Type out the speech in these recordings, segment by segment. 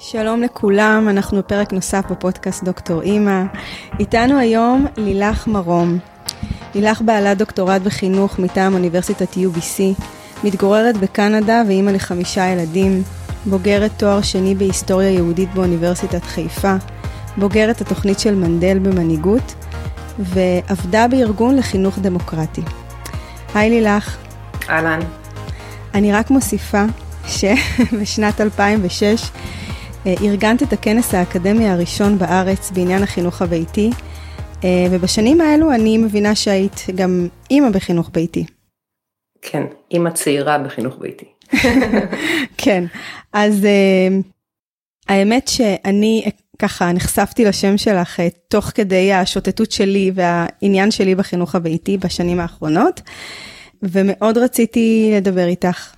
שלום לכולם, אנחנו בפרק נוסף בפודקאסט דוקטור אימא. איתנו היום לילך מרום. לילך בעלת דוקטורט בחינוך מטעם אוניברסיטת UBC, מתגוררת בקנדה ואימא לחמישה ילדים, בוגרת תואר שני בהיסטוריה יהודית באוניברסיטת חיפה, בוגרת התוכנית של מנדל במנהיגות, ועבדה בארגון לחינוך דמוקרטי. היי לילך. אהלן. אני רק מוסיפה שבשנת 2006 אה, ארגנת את הכנס האקדמי הראשון בארץ בעניין החינוך הביתי, אה, ובשנים האלו אני מבינה שהיית גם אימא בחינוך ביתי. כן, אימא צעירה בחינוך ביתי. כן, אז אה, האמת שאני ככה נחשפתי לשם שלך תוך כדי השוטטות שלי והעניין שלי בחינוך הביתי בשנים האחרונות, ומאוד רציתי לדבר איתך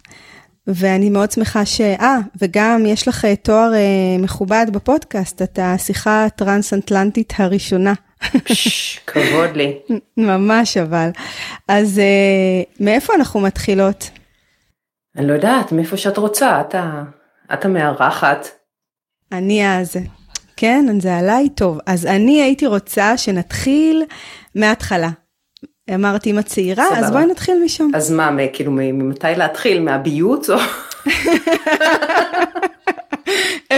ואני מאוד שמחה ש... אה, וגם יש לך אה, תואר אה, מכובד בפודקאסט, אתה השיחה הטרנס-אטלנטית הראשונה. כבוד לי. ממש אבל. אז אה, מאיפה אנחנו מתחילות? אני לא יודעת, מאיפה שאת רוצה, את, את המארחת. אני אז... כן, זה עליי טוב. אז אני הייתי רוצה שנתחיל מההתחלה. אמרתי, אם את צעירה, אז בואי נתחיל משם. אז מה, כאילו, ממתי להתחיל? מהביוץ או...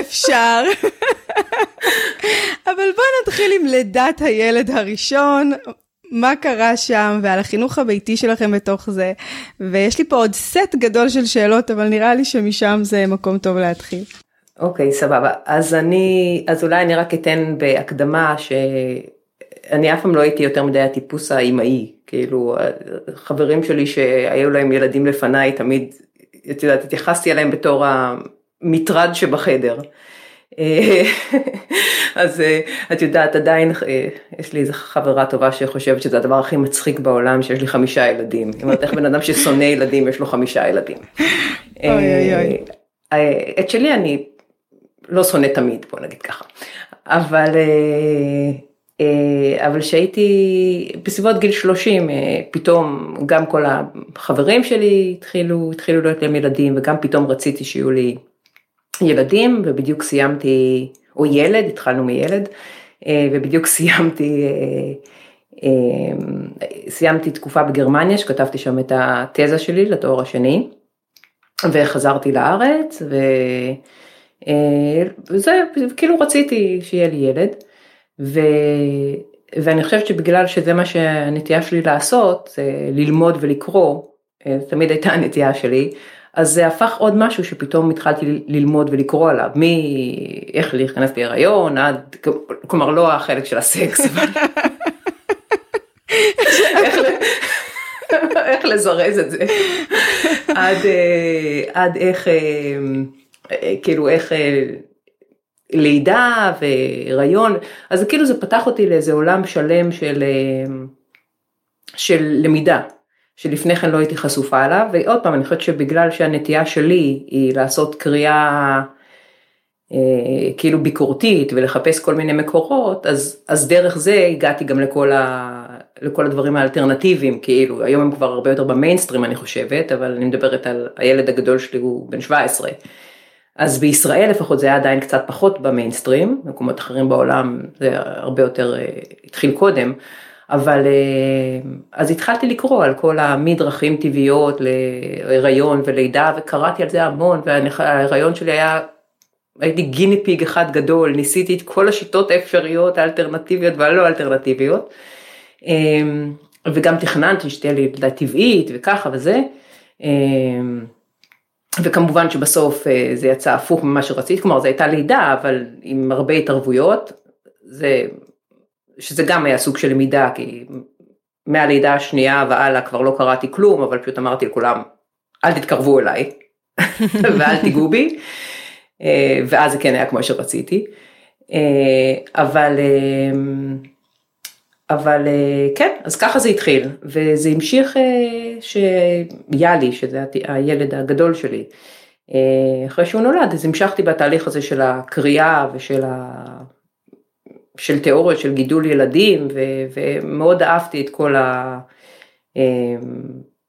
אפשר. אבל בואי נתחיל עם לידת הילד הראשון, מה קרה שם, ועל החינוך הביתי שלכם בתוך זה. ויש לי פה עוד סט גדול של שאלות, אבל נראה לי שמשם זה מקום טוב להתחיל. אוקיי, okay, סבבה. אז אני, אז אולי אני רק אתן בהקדמה ש... אני אף פעם לא הייתי יותר מדי הטיפוס האימהי, כאילו חברים שלי שהיו להם ילדים לפניי תמיד, את יודעת, התייחסתי אליהם בתור המטרד שבחדר. אז את יודעת עדיין יש לי איזה חברה טובה שחושבת שזה הדבר הכי מצחיק בעולם שיש לי חמישה ילדים. זאת אומרת איך בן אדם ששונא ילדים יש לו חמישה ילדים. אוי אוי אוי. את שלי אני לא שונא תמיד בוא נגיד ככה. אבל אה, אבל כשהייתי בסביבות גיל 30 אה, פתאום גם כל החברים שלי התחילו, התחילו להיות להם ילדים וגם פתאום רציתי שיהיו לי ילדים ובדיוק סיימתי, או ילד, התחלנו מילד, אה, ובדיוק סיימתי, סיימתי תקופה בגרמניה שכתבתי שם את התזה שלי לתואר השני וחזרתי לארץ וזה כאילו רציתי שיהיה לי ילד. ו... ואני חושבת שבגלל שזה מה שהנטייה שלי לעשות, זה ללמוד ולקרוא, אה, תמיד הייתה הנטייה שלי, אז זה הפך עוד משהו שפתאום התחלתי ללמוד ולקרוא עליו, מאיך להיכנס להיריון עד, כלומר לא החלק של הסקס, אבל... איך לזרז את זה, עד, אה, עד איך, אה, כאילו איך לידה והיריון, אז כאילו זה פתח אותי לאיזה עולם שלם של, אה, של למידה, שלפני כן לא הייתי חשופה אליו, ועוד פעם אני חושבת שבגלל שהנטייה שלי היא לעשות קריאה אה, כאילו ביקורתית ולחפש כל מיני מקורות, אז, אז דרך זה הגעתי גם לכל, ה, לכל הדברים האלטרנטיביים, כאילו היום הם כבר הרבה יותר במיינסטרים אני חושבת, אבל אני מדברת על הילד הגדול שלי הוא בן 17. אז בישראל לפחות זה היה עדיין קצת פחות במיינסטרים, במקומות אחרים בעולם זה הרבה יותר אה, התחיל קודם, אבל אה, אז התחלתי לקרוא על כל המדרכים טבעיות להיריון ולידה וקראתי על זה המון וההיריון שלי היה, הייתי גיני פיג אחד גדול, ניסיתי את כל השיטות האפשריות האלטרנטיביות והלא אלטרנטיביות אה, וגם תכננתי שתהיה לי לידה טבעית וככה וזה. וכמובן שבסוף אה, זה יצא הפוך ממה שרציתי, כלומר זו הייתה לידה אבל עם הרבה התערבויות, זה, שזה גם היה סוג של למידה כי מהלידה השנייה והלאה כבר לא קראתי כלום אבל פשוט אמרתי לכולם אל תתקרבו אליי ואל תיגעו בי. אה, ואז זה כן היה כמו שרציתי. אה, אבל אבל אה, כן, אז ככה זה התחיל, וזה המשיך אה, שיאלי, שזה הילד הגדול שלי, אה, אחרי שהוא נולד, אז המשכתי בתהליך הזה של הקריאה ושל ה... של תיאוריות של גידול ילדים, ו... ומאוד אהבתי את כל ה...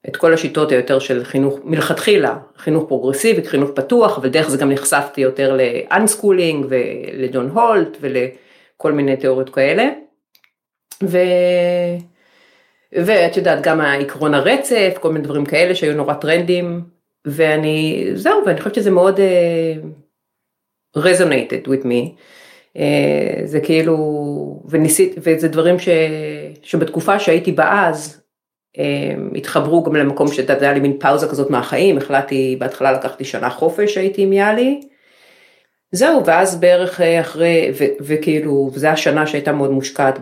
את כל השיטות היותר של חינוך, מלכתחילה, חינוך פרוגרסיבי, חינוך פתוח, אבל דרך זה גם נחשפתי יותר ל unschooling ולג'ון הולט ולכל מיני תיאוריות כאלה. ו... ואת יודעת, גם העקרון הרצף, כל מיני דברים כאלה שהיו נורא טרנדים, ואני, זהו, ואני חושבת שזה מאוד uh, resonated with me. Uh, זה כאילו, וניסית, וזה דברים ש, שבתקופה שהייתי בה אז, uh, התחברו גם למקום שאתה יודע לי מין פאוזה כזאת מהחיים, החלטתי, בהתחלה לקחתי שנה חופש, הייתי עם יאלי. זהו, ואז בערך אחרי, ו, וכאילו, זו השנה שהייתה מאוד מושקעת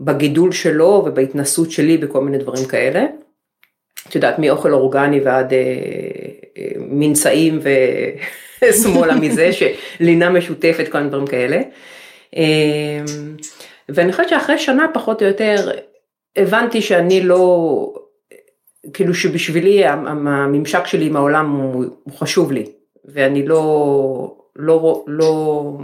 בגידול שלו ובהתנסות שלי בכל מיני דברים כאלה. את יודעת, מאוכל אורגני ועד אה, אה, מנשאים ושמאלה מזה, שלינה משותפת, כל מיני דברים כאלה. אה, ואני חושבת שאחרי שנה פחות או יותר הבנתי שאני לא, כאילו שבשבילי הממשק שלי עם העולם הוא, הוא חשוב לי, ואני לא, לא, לא,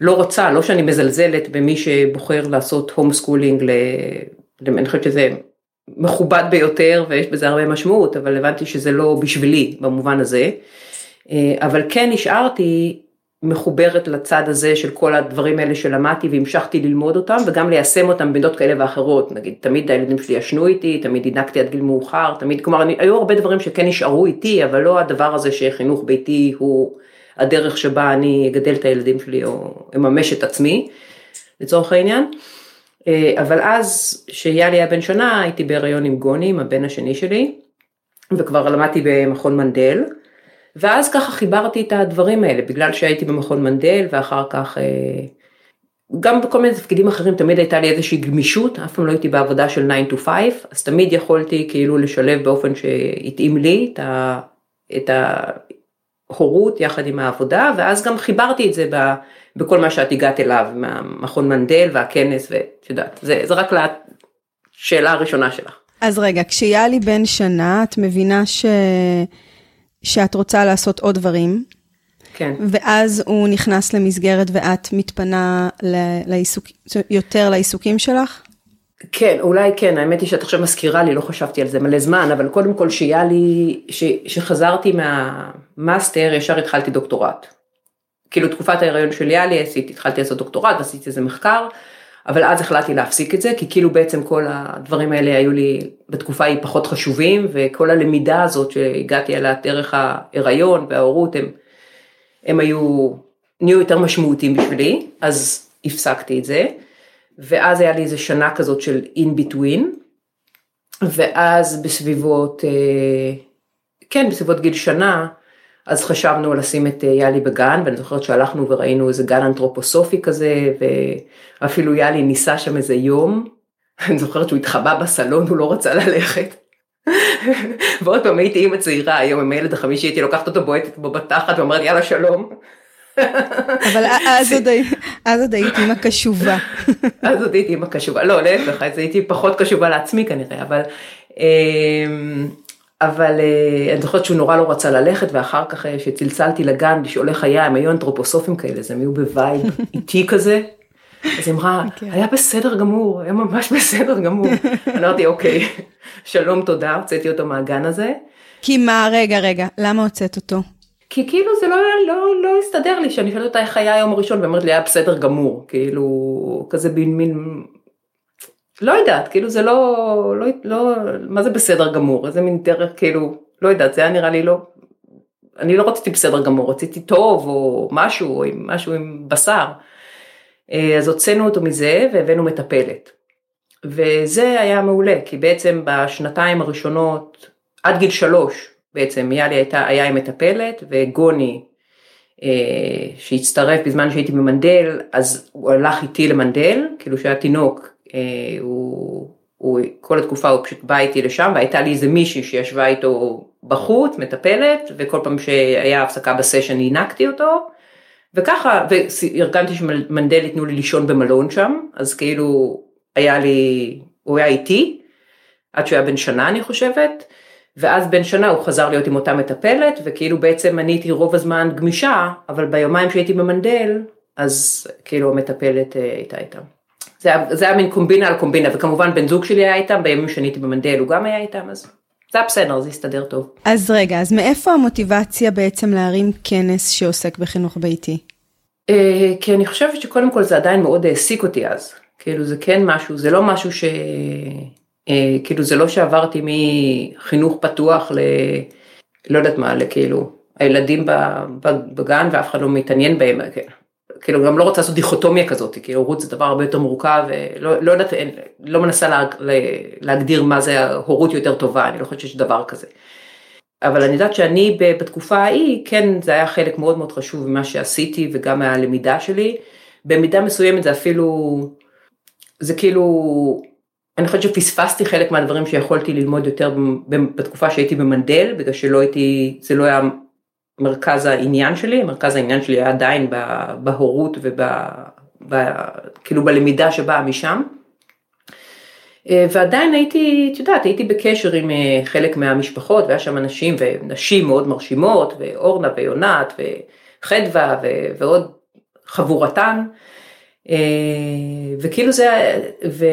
לא רוצה, לא שאני מזלזלת במי שבוחר לעשות home schooling, אני חושבת שזה מכובד ביותר ויש בזה הרבה משמעות, אבל הבנתי שזה לא בשבילי במובן הזה. אה, אבל כן נשארתי מחוברת לצד הזה של כל הדברים האלה שלמדתי והמשכתי ללמוד אותם וגם ליישם אותם בעמדות כאלה ואחרות, נגיד תמיד הילדים שלי ישנו איתי, תמיד הנקתי עד גיל מאוחר, תמיד, כלומר אני, היו הרבה דברים שכן נשארו איתי, אבל לא הדבר הזה שחינוך ביתי הוא הדרך שבה אני אגדל את הילדים שלי או אממש את עצמי, לצורך העניין. אה, אבל אז, שיאלי היה בן שנה, הייתי בהיריון עם גוני, עם הבן השני שלי, וכבר למדתי במכון מנדל, ואז ככה חיברתי את הדברים האלה, בגלל שהייתי במכון מנדל, ואחר כך, אה, גם בכל מיני תפקידים אחרים תמיד הייתה לי איזושהי גמישות, אף פעם לא הייתי בעבודה של 9 to 5, אז תמיד יכולתי כאילו לשלב באופן שהתאים לי את, ה, את ההורות יחד עם העבודה, ואז גם חיברתי את זה ב... בכל מה שאת הגעת אליו, מהמכון מנדל והכנס, ואת יודעת, זה, זה רק לשאלה הראשונה שלך. אז רגע, כשיאלי בן שנה, את מבינה ש... שאת רוצה לעשות עוד דברים. כן. ואז הוא נכנס למסגרת ואת מתפנה ל... לעיסוק... יותר לעיסוקים שלך? כן, אולי כן, האמת היא שאת עכשיו מזכירה לי, לא חשבתי על זה מלא זמן, אבל קודם כל שיהיה לי, ש... שחזרתי מהמאסטר, ישר התחלתי דוקטורט. כאילו תקופת ההיריון של יאלי עשיתי, התחלתי לעשות דוקטורט ועשיתי איזה מחקר, אבל אז החלטתי להפסיק את זה, כי כאילו בעצם כל הדברים האלה היו לי בתקופה ההיא פחות חשובים, וכל הלמידה הזאת שהגעתי אליה דרך ההיריון וההורות, הם, הם היו, נהיו יותר משמעותיים בשבילי, אז הפסקתי את זה, ואז היה לי איזה שנה כזאת של in between, ואז בסביבות, אה, כן, בסביבות גיל שנה, אז חשבנו לשים את אה, יאלי בגן, ואני זוכרת שהלכנו וראינו איזה גן אנתרופוסופי כזה, ואפילו יאלי ניסה שם איזה יום, אני זוכרת שהוא התחבא בסלון, הוא לא רצה ללכת. ועוד פעם הייתי אימא צעירה היום עם הילד החמישי, הייתי לוקחת אותו בועטת בו בתחת ואומרת יאללה שלום. אבל אז עוד הייתי אימא קשובה. אז עוד הייתי אימא קשובה, לא להפך, אז הייתי פחות קשובה לעצמי כנראה, אבל אמ, אבל אה, אני זוכרת שהוא נורא לא רצה ללכת, ואחר כך אה, שצלצלתי לגן לשאול איך היה, הם היו אנתרופוסופים כאלה, אז הם היו ב vibe איטי כזה. אז היא אמרה. אוקיי. היה בסדר גמור, היה ממש בסדר גמור. אמרתי, אוקיי, שלום, תודה, הוצאתי אותו מהגן הזה. כי מה, רגע, רגע, למה הוצאת אותו? כי כאילו זה לא, לא, לא הסתדר לי, שאני שואלת אותה איך היה היום הראשון, ואומרת לי, היה בסדר גמור, כאילו, כזה בין מין לא יודעת, כאילו זה לא, לא, לא, מה זה בסדר גמור, איזה מין דרך, כאילו, לא יודעת, זה היה נראה לי לא, אני לא רציתי בסדר גמור, רציתי טוב או משהו, או עם, משהו עם בשר. אה, אז הוצאנו אותו מזה והבאנו מטפלת. וזה היה מעולה, כי בעצם בשנתיים הראשונות, עד גיל שלוש, בעצם יאלי הייתה, היה עם מטפלת, וגוני, אה, שהצטרף בזמן שהייתי במנדל, אז הוא הלך איתי למנדל, כאילו שהיה תינוק, אה, הוא, הוא, כל התקופה הוא פשוט בא איתי לשם והייתה לי איזה מישהי שישבה איתו בחוץ, מטפלת, וכל פעם שהיה הפסקה בסשן הענקתי אותו, וככה, וארגנתי שמנדל ייתנו לי לישון במלון שם, אז כאילו היה לי, הוא היה איתי, עד שהוא היה בן שנה אני חושבת, ואז בן שנה הוא חזר להיות עם אותה מטפלת, וכאילו בעצם אני הייתי רוב הזמן גמישה, אבל ביומיים שהייתי במנדל, אז כאילו המטפלת אה, הייתה איתם. זה היה, זה היה מין קומבינה על קומבינה, וכמובן בן זוג שלי היה איתם, בימים שאני הייתי במנדל הוא גם היה איתם, אז זה היה בסדר, זה הסתדר טוב. אז רגע, אז מאיפה המוטיבציה בעצם להרים כנס שעוסק בחינוך ביתי? אה, כי אני חושבת שקודם כל זה עדיין מאוד העסיק אותי אז, כאילו זה כן משהו, זה לא משהו ש... אה, כאילו זה לא שעברתי מחינוך פתוח ל... לא יודעת מה, לכאילו, הילדים בגן ואף אחד לא מתעניין בהם, כן. כאילו גם לא רוצה לעשות דיכוטומיה כזאת, כי הורות זה דבר הרבה יותר מורכב, ולא לא יודעת, לא מנסה לה, להגדיר מה זה הורות יותר טובה, אני לא חושבת שיש דבר כזה. אבל אני יודעת שאני בתקופה ההיא, כן זה היה חלק מאוד מאוד חשוב ממה שעשיתי וגם מהלמידה שלי. במידה מסוימת זה אפילו, זה כאילו, אני חושבת שפספסתי חלק מהדברים שיכולתי ללמוד יותר בתקופה שהייתי במנדל, בגלל שלא הייתי, זה לא היה מרכז העניין שלי, מרכז העניין שלי היה עדיין בהורות וכאילו בלמידה שבאה משם. אה, ועדיין הייתי, את יודעת, הייתי בקשר עם אה, חלק מהמשפחות, והיה שם אנשים ונשים מאוד מרשימות, ואורנה ויונת וחדווה ועוד חבורתן. אה, וכאילו זה, ו,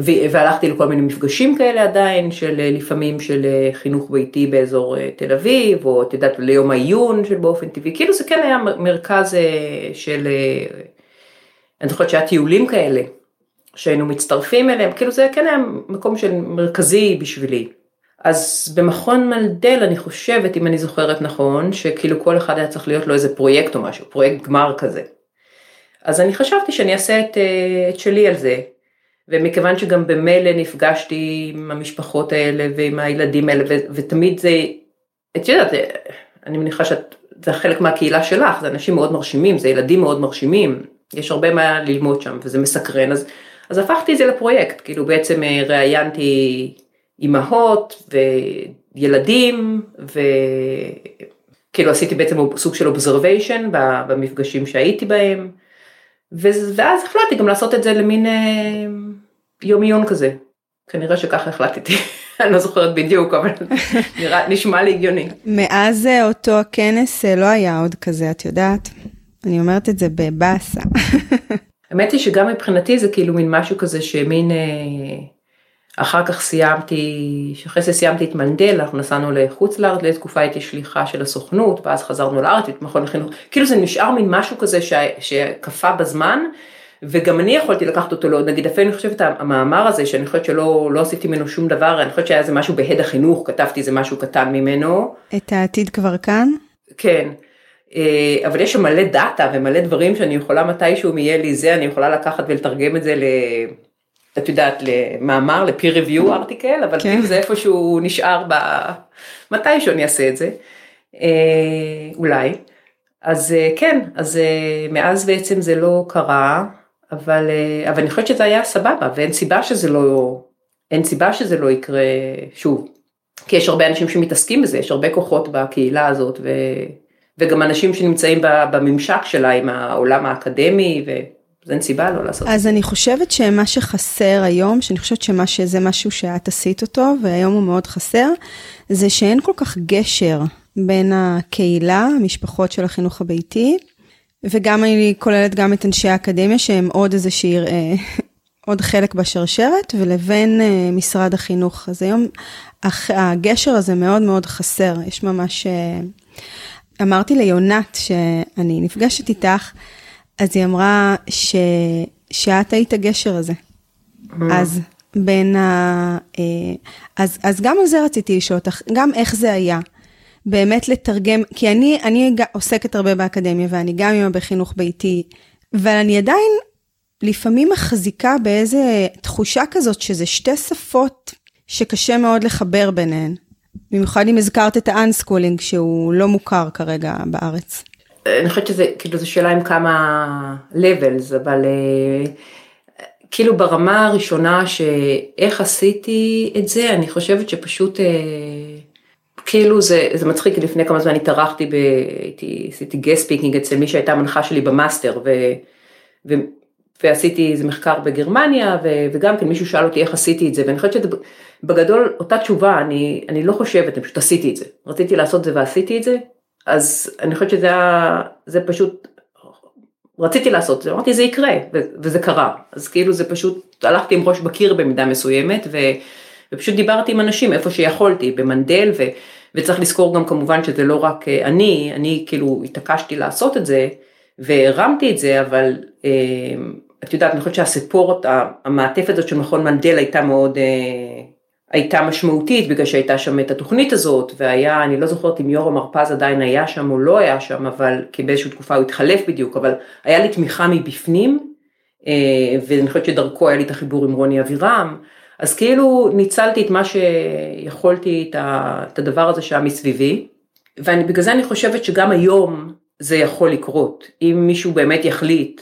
ו, והלכתי לכל מיני מפגשים כאלה עדיין, של לפעמים של חינוך ביתי באזור תל אביב, או את יודעת, ליום העיון של באופן טבעי, כאילו זה כן היה מרכז של, אני זוכרת שהיה טיולים כאלה. שהיינו מצטרפים אליהם, כאילו זה כן היה מקום של מרכזי בשבילי. אז במכון מלדל אני חושבת, אם אני זוכרת נכון, שכאילו כל אחד היה צריך להיות לו איזה פרויקט או משהו, פרויקט גמר כזה. אז אני חשבתי שאני אעשה את, אה, את שלי על זה, ומכיוון שגם במילא נפגשתי עם המשפחות האלה ועם הילדים האלה, ו, ותמיד זה, את יודעת, אני מניחה שזה חלק מהקהילה שלך, זה אנשים מאוד מרשימים, זה ילדים מאוד מרשימים, יש הרבה מה ללמוד שם וזה מסקרן, אז אז הפכתי את זה לפרויקט, כאילו בעצם אה, ראיינתי אימהות וילדים וכאילו עשיתי בעצם סוג של אובזרוויישן במפגשים שהייתי בהם ואז החלטתי גם לעשות את זה למין אה, יום עיון כזה. כנראה שככה החלטתי, אני לא זוכרת בדיוק, אבל נראה, נשמע לי הגיוני. מאז אה, אותו הכנס לא היה עוד כזה, את יודעת? אני אומרת את זה בבאסה. האמת היא שגם מבחינתי זה כאילו מין משהו כזה שמין, אה, אחר כך סיימתי, שאחרי זה סיימתי את מנדל, אנחנו נסענו לחוץ לארץ, לתקופה הייתי שליחה של הסוכנות, ואז חזרנו לארץ, את מכון לחינוך, כאילו זה נשאר מין משהו כזה שקפא בזמן, וגם אני יכולתי לקחת אותו, לא, נגיד אפילו אני חושבת המאמר הזה, שאני חושבת שלא לא עשיתי ממנו שום דבר, אני חושבת שהיה איזה משהו בהד החינוך, כתבתי איזה משהו קטן ממנו. את העתיד כבר כאן? כן. אה, אבל יש שם מלא דאטה ומלא דברים שאני יכולה מתישהו אם יהיה לי זה, אני יכולה לקחת ולתרגם את זה ל... את יודעת, למאמר, ל-peer review article, אבל כן. כאילו זה איפשהו נשאר ב... מתישהו אני אעשה את זה, אה, אולי. אז אה, כן, אז מאז בעצם זה לא קרה, אבל, אבל אני חושבת שזה היה סבבה, ואין סיבה שזה לא, אין סיבה שזה לא יקרה שוב. כי יש הרבה אנשים שמתעסקים בזה, יש הרבה כוחות בקהילה הזאת, ו... וגם אנשים שנמצאים בממשק שלה עם העולם האקדמי, וזה אין סיבה לא לעשות. אז אני חושבת שמה שחסר היום, שאני חושבת שמה שזה משהו שאת עשית אותו, והיום הוא מאוד חסר, זה שאין כל כך גשר בין הקהילה, המשפחות של החינוך הביתי, וגם אני כוללת גם את אנשי האקדמיה שהם עוד איזה שיר, אה, עוד חלק בשרשרת, ולבין אה, משרד החינוך. אז היום הגשר הזה מאוד מאוד חסר, יש ממש... אה, אמרתי ליונת שאני נפגשת איתך, אז היא אמרה ש... שאת היית הגשר הזה. Mm. אז בין ה... אה, אז, אז גם על זה רציתי לשאול אותך, גם איך זה היה. באמת לתרגם, כי אני, אני עוסקת הרבה באקדמיה ואני גם אימא בחינוך ביתי, אבל אני עדיין לפעמים מחזיקה באיזה תחושה כזאת שזה שתי שפות שקשה מאוד לחבר ביניהן. במיוחד אם הזכרת את האנסקולינג שהוא לא מוכר כרגע בארץ. אני חושבת שזה כאילו זו שאלה עם כמה levels אבל uh, כאילו ברמה הראשונה שאיך עשיתי את זה אני חושבת שפשוט uh, כאילו זה, זה מצחיק לפני כמה זמן התארחתי, ב, הייתי, עשיתי guest speaking אצל מי שהייתה מנחה שלי במאסטר ו, ו, ועשיתי איזה מחקר בגרמניה ו, וגם כן מישהו שאל אותי איך עשיתי את זה ואני חושבת שזה בגדול אותה תשובה, אני, אני לא חושבת, אני פשוט עשיתי את זה. רציתי לעשות את זה ועשיתי את זה, אז אני חושבת שזה היה, זה פשוט רציתי לעשות זה, אמרתי זה יקרה, וזה קרה. אז כאילו זה פשוט, הלכתי עם ראש בקיר במידה מסוימת, ו, ופשוט דיברתי עם אנשים איפה שיכולתי, במנדל, ו, וצריך לזכור גם כמובן שזה לא רק אה, אני, אני כאילו התעקשתי לעשות את זה, והרמתי את זה, אבל אה, את יודעת, אני חושבת שהסיפורת, המעטפת הזאת של מכון מנדל הייתה מאוד, אה, הייתה משמעותית בגלל שהייתה שם את התוכנית הזאת, והיה, אני לא זוכרת אם יורם הרפז עדיין היה שם או לא היה שם, אבל כי באיזושהי תקופה הוא התחלף בדיוק, אבל היה לי תמיכה מבפנים, ואני חושבת שדרכו היה לי את החיבור עם רוני אבירם, אז כאילו ניצלתי את מה שיכולתי, את הדבר הזה שהיה מסביבי, ובגלל זה אני חושבת שגם היום זה יכול לקרות. אם מישהו באמת יחליט,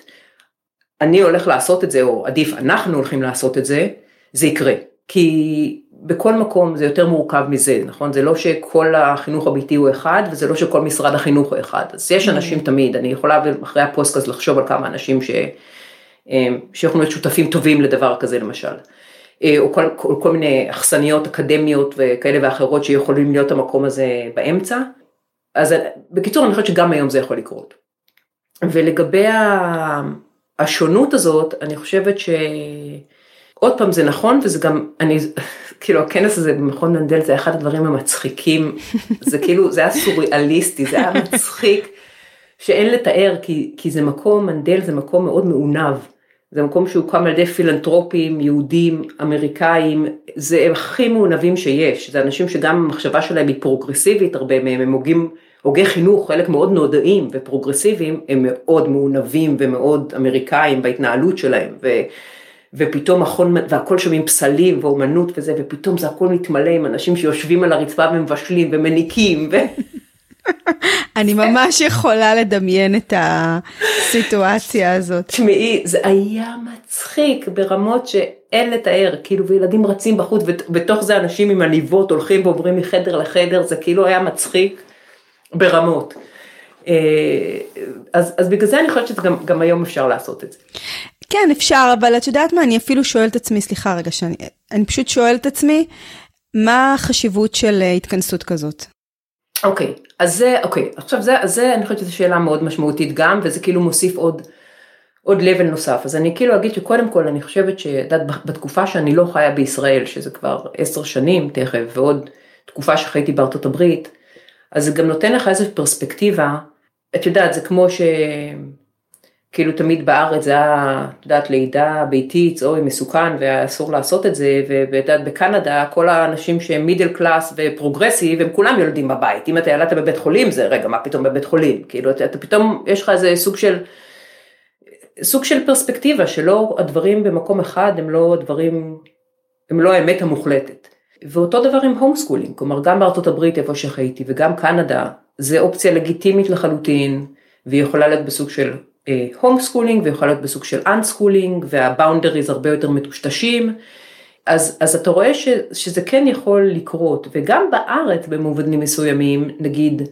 אני הולך לעשות את זה, או עדיף אנחנו הולכים לעשות את זה, זה יקרה. כי בכל מקום זה יותר מורכב מזה, נכון? זה לא שכל החינוך הביתי הוא אחד, וזה לא שכל משרד החינוך הוא אחד. אז יש אנשים תמיד, אני יכולה אחרי הפודקאסט לחשוב על כמה אנשים ש... אה, שיכולים להיות שותפים טובים לדבר כזה למשל. אה, או כל, כל, כל מיני אכסניות אקדמיות וכאלה ואחרות שיכולים להיות המקום הזה באמצע. אז בקיצור אני חושבת שגם היום זה יכול לקרות. ולגבי השונות הזאת אני חושבת שעוד פעם זה נכון וזה גם אני כאילו הכנס הזה במכון מנדל זה אחד הדברים המצחיקים. זה כאילו זה היה סוריאליסטי זה היה מצחיק שאין לתאר כי, כי זה מקום מנדל זה מקום מאוד מעונב. זה מקום שהוקם על ידי פילנטרופים, יהודים, אמריקאים, זה הכי מעונבים שיש, זה אנשים שגם המחשבה שלהם היא פרוגרסיבית, הרבה מהם. הם הוגים, הוגי חינוך, חלק מאוד נודעים ופרוגרסיביים, הם מאוד מעונבים ומאוד אמריקאים בהתנהלות שלהם, ו, ופתאום מכון, והכל שם עם פסלים ואומנות וזה, ופתאום זה הכל מתמלא עם אנשים שיושבים על הרצפה ומבשלים ומניקים, ו... אני ממש יכולה לדמיין את הסיטואציה הזאת. תשמעי, זה היה מצחיק ברמות שאין לתאר, כאילו, וילדים רצים בחוץ, ובתוך זה אנשים עם עניבות הולכים ועוברים מחדר לחדר, זה כאילו היה מצחיק ברמות. אה, אז, אז בגלל זה אני חושבת שגם היום אפשר לעשות את זה. כן, אפשר, אבל את יודעת מה, אני אפילו שואלת את עצמי, סליחה רגע, שאני, אני פשוט שואלת את עצמי, מה החשיבות של אה, התכנסות כזאת? אוקיי, אוקיי, אז זה, אוקיי, אוקיי, עכשיו זה, זה, אני חושבת שזו שאלה מאוד משמעותית גם, וזה כאילו מוסיף עוד, עוד level נוסף. אז אני כאילו אגיד שקודם כל, אני חושבת שאת בתקופה שאני לא חיה בישראל, שזה כבר עשר שנים תכף, ועוד תקופה שחייתי בארצות הברית, אז זה גם נותן לך איזו פרספקטיבה, את יודעת, זה כמו ש... כאילו תמיד בארץ זה היה, את יודעת, לידה ביתית, אוי מסוכן ואסור לעשות את זה, ואת יודעת, בקנדה כל האנשים שהם middle class ו progressive, הם כולם יולדים בבית, אם אתה ילדת בבית חולים זה רגע, מה פתאום בבית חולים, כאילו אתה, אתה פתאום, יש לך איזה סוג של, סוג של פרספקטיבה, שלא הדברים במקום אחד הם לא הדברים, הם לא האמת המוחלטת. ואותו דבר עם home schooling, כלומר גם בארצות הברית איפה שחייתי וגם קנדה, זה אופציה לגיטימית לחלוטין, והיא יכולה להיות בסוג של home schooling ויכול להיות בסוג של unschooling וה boundaries הרבה יותר מטושטשים. אז, אז אתה רואה ש, שזה כן יכול לקרות וגם בארץ במובנים מסוימים נגיד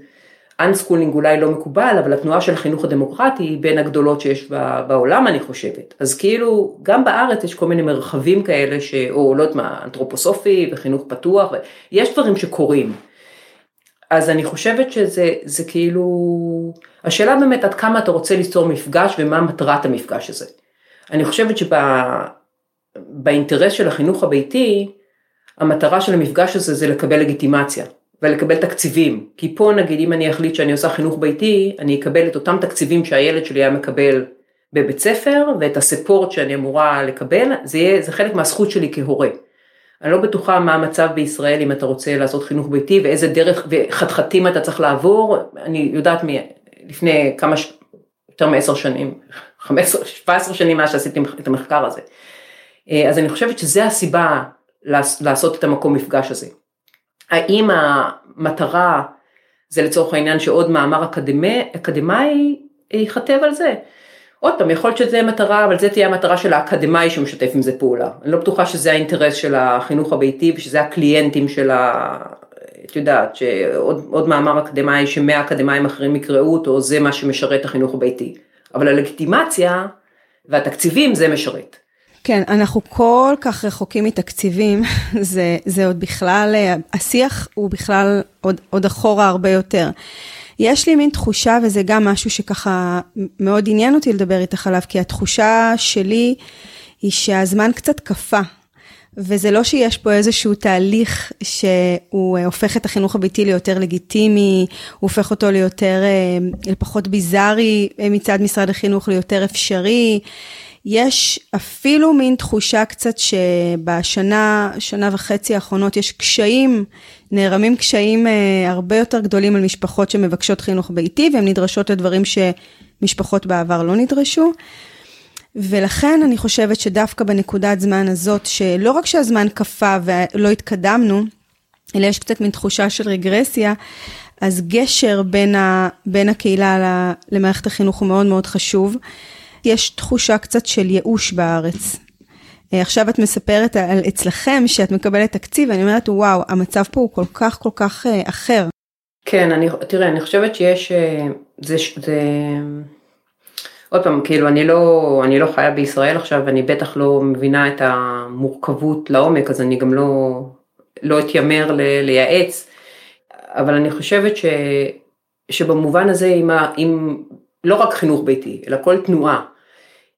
unschooling אולי לא מקובל אבל התנועה של החינוך הדמוקרטי היא בין הגדולות שיש בעולם אני חושבת אז כאילו גם בארץ יש כל מיני מרחבים כאלה ש... או לא יודעת מה אנתרופוסופי וחינוך פתוח יש דברים שקורים. אז אני חושבת שזה כאילו, השאלה באמת עד כמה אתה רוצה ליצור מפגש ומה מטרת המפגש הזה. אני חושבת שבאינטרס של החינוך הביתי, המטרה של המפגש הזה זה לקבל לגיטימציה ולקבל תקציבים. כי פה נגיד אם אני אחליט שאני עושה חינוך ביתי, אני אקבל את אותם תקציבים שהילד שלי היה מקבל בבית ספר ואת הספורט שאני אמורה לקבל, זה, יהיה, זה חלק מהזכות שלי כהורה. אני לא בטוחה מה המצב בישראל אם אתה רוצה לעשות חינוך ביתי ואיזה דרך וחתחתים אתה צריך לעבור, אני יודעת לפני כמה, יותר מעשר שנים, 15, 17 שנים מאז שעשיתי את המחקר הזה. אה, אז אני חושבת שזה הסיבה לעשות את המקום מפגש הזה. האם המטרה זה לצורך העניין שעוד מאמר אקדמי, אקדמאי ייכתב על זה? עוד פעם, יכול להיות שזה מטרה, אבל זה תהיה המטרה של האקדמאי שמשתף עם זה פעולה. אני לא בטוחה שזה האינטרס של החינוך הביתי ושזה הקליינטים של ה... את יודעת, שעוד מאמר אקדמאי שמאה אקדמאים אחרים יקראו אותו, זה מה שמשרת החינוך הביתי. אבל הלגיטימציה והתקציבים זה משרת. כן, אנחנו כל כך רחוקים מתקציבים, זה, זה עוד בכלל, השיח הוא בכלל עוד, עוד אחורה הרבה יותר. יש לי מין תחושה, וזה גם משהו שככה מאוד עניין אותי לדבר איתך עליו, כי התחושה שלי היא שהזמן קצת קפא. וזה לא שיש פה איזשהו תהליך שהוא הופך את החינוך הביתי ליותר לגיטימי, הוא הופך אותו ליותר, אה, לפחות ביזארי מצד משרד החינוך, ליותר אפשרי. יש אפילו מין תחושה קצת שבשנה, שנה וחצי האחרונות יש קשיים, נערמים קשיים אה, הרבה יותר גדולים על משפחות שמבקשות חינוך ביתי והן נדרשות לדברים שמשפחות בעבר לא נדרשו. ולכן אני חושבת שדווקא בנקודת זמן הזאת, שלא רק שהזמן קפא ולא התקדמנו, אלא יש קצת מין תחושה של רגרסיה, אז גשר בין, ה, בין הקהילה למערכת החינוך הוא מאוד מאוד חשוב. יש תחושה קצת של ייאוש בארץ. אה, עכשיו את מספרת על אצלכם שאת מקבלת תקציב, ואני אומרת, וואו, המצב פה הוא כל כך כל כך אה, אחר. כן, אני, תראה, אני חושבת שיש, אה, זה, זה, עוד פעם, כאילו, אני לא, אני לא חיה בישראל עכשיו, אני בטח לא מבינה את המורכבות לעומק, אז אני גם לא, לא אתיימר ל, לייעץ, אבל אני חושבת ש, שבמובן הזה, אם, אם לא רק חינוך ביתי, אלא כל תנועה,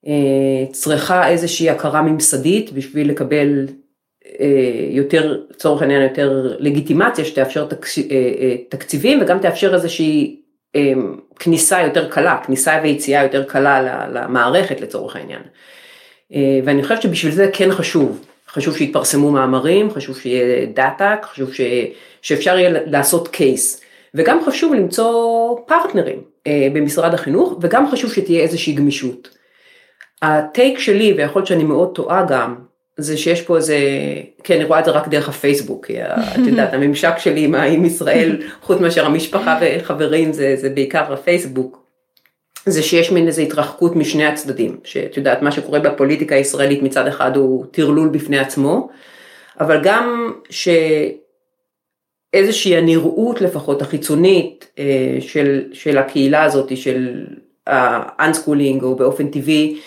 אה, צריכה איזושהי הכרה ממסדית בשביל לקבל אה, יותר, לצורך העניין יותר לגיטימציה שתאפשר אה, תקציבים וגם תאפשר איזושהי כניסה יותר קלה, כניסה ויציאה יותר קלה למערכת לצורך העניין. ואני חושבת שבשביל זה כן חשוב, חשוב שיתפרסמו מאמרים, חשוב שיהיה דאטה, חשוב ש, שאפשר יהיה לעשות קייס, וגם חשוב למצוא פרטנרים במשרד החינוך, וגם חשוב שתהיה איזושהי גמישות. הטייק שלי, ויכול להיות שאני מאוד טועה גם, זה שיש פה איזה, כן, אני רואה את זה רק דרך הפייסבוק, כי את יודעת, הממשק שלי עם, עם ישראל, חוץ מאשר המשפחה וחברים, זה, זה בעיקר הפייסבוק. זה שיש מין איזו התרחקות משני הצדדים, שאת יודעת, מה שקורה בפוליטיקה הישראלית מצד אחד הוא טרלול בפני עצמו, אבל גם שאיזושהי הנראות לפחות החיצונית אה, של, של הקהילה הזאת, של ה-unschooling או באופן טבעי,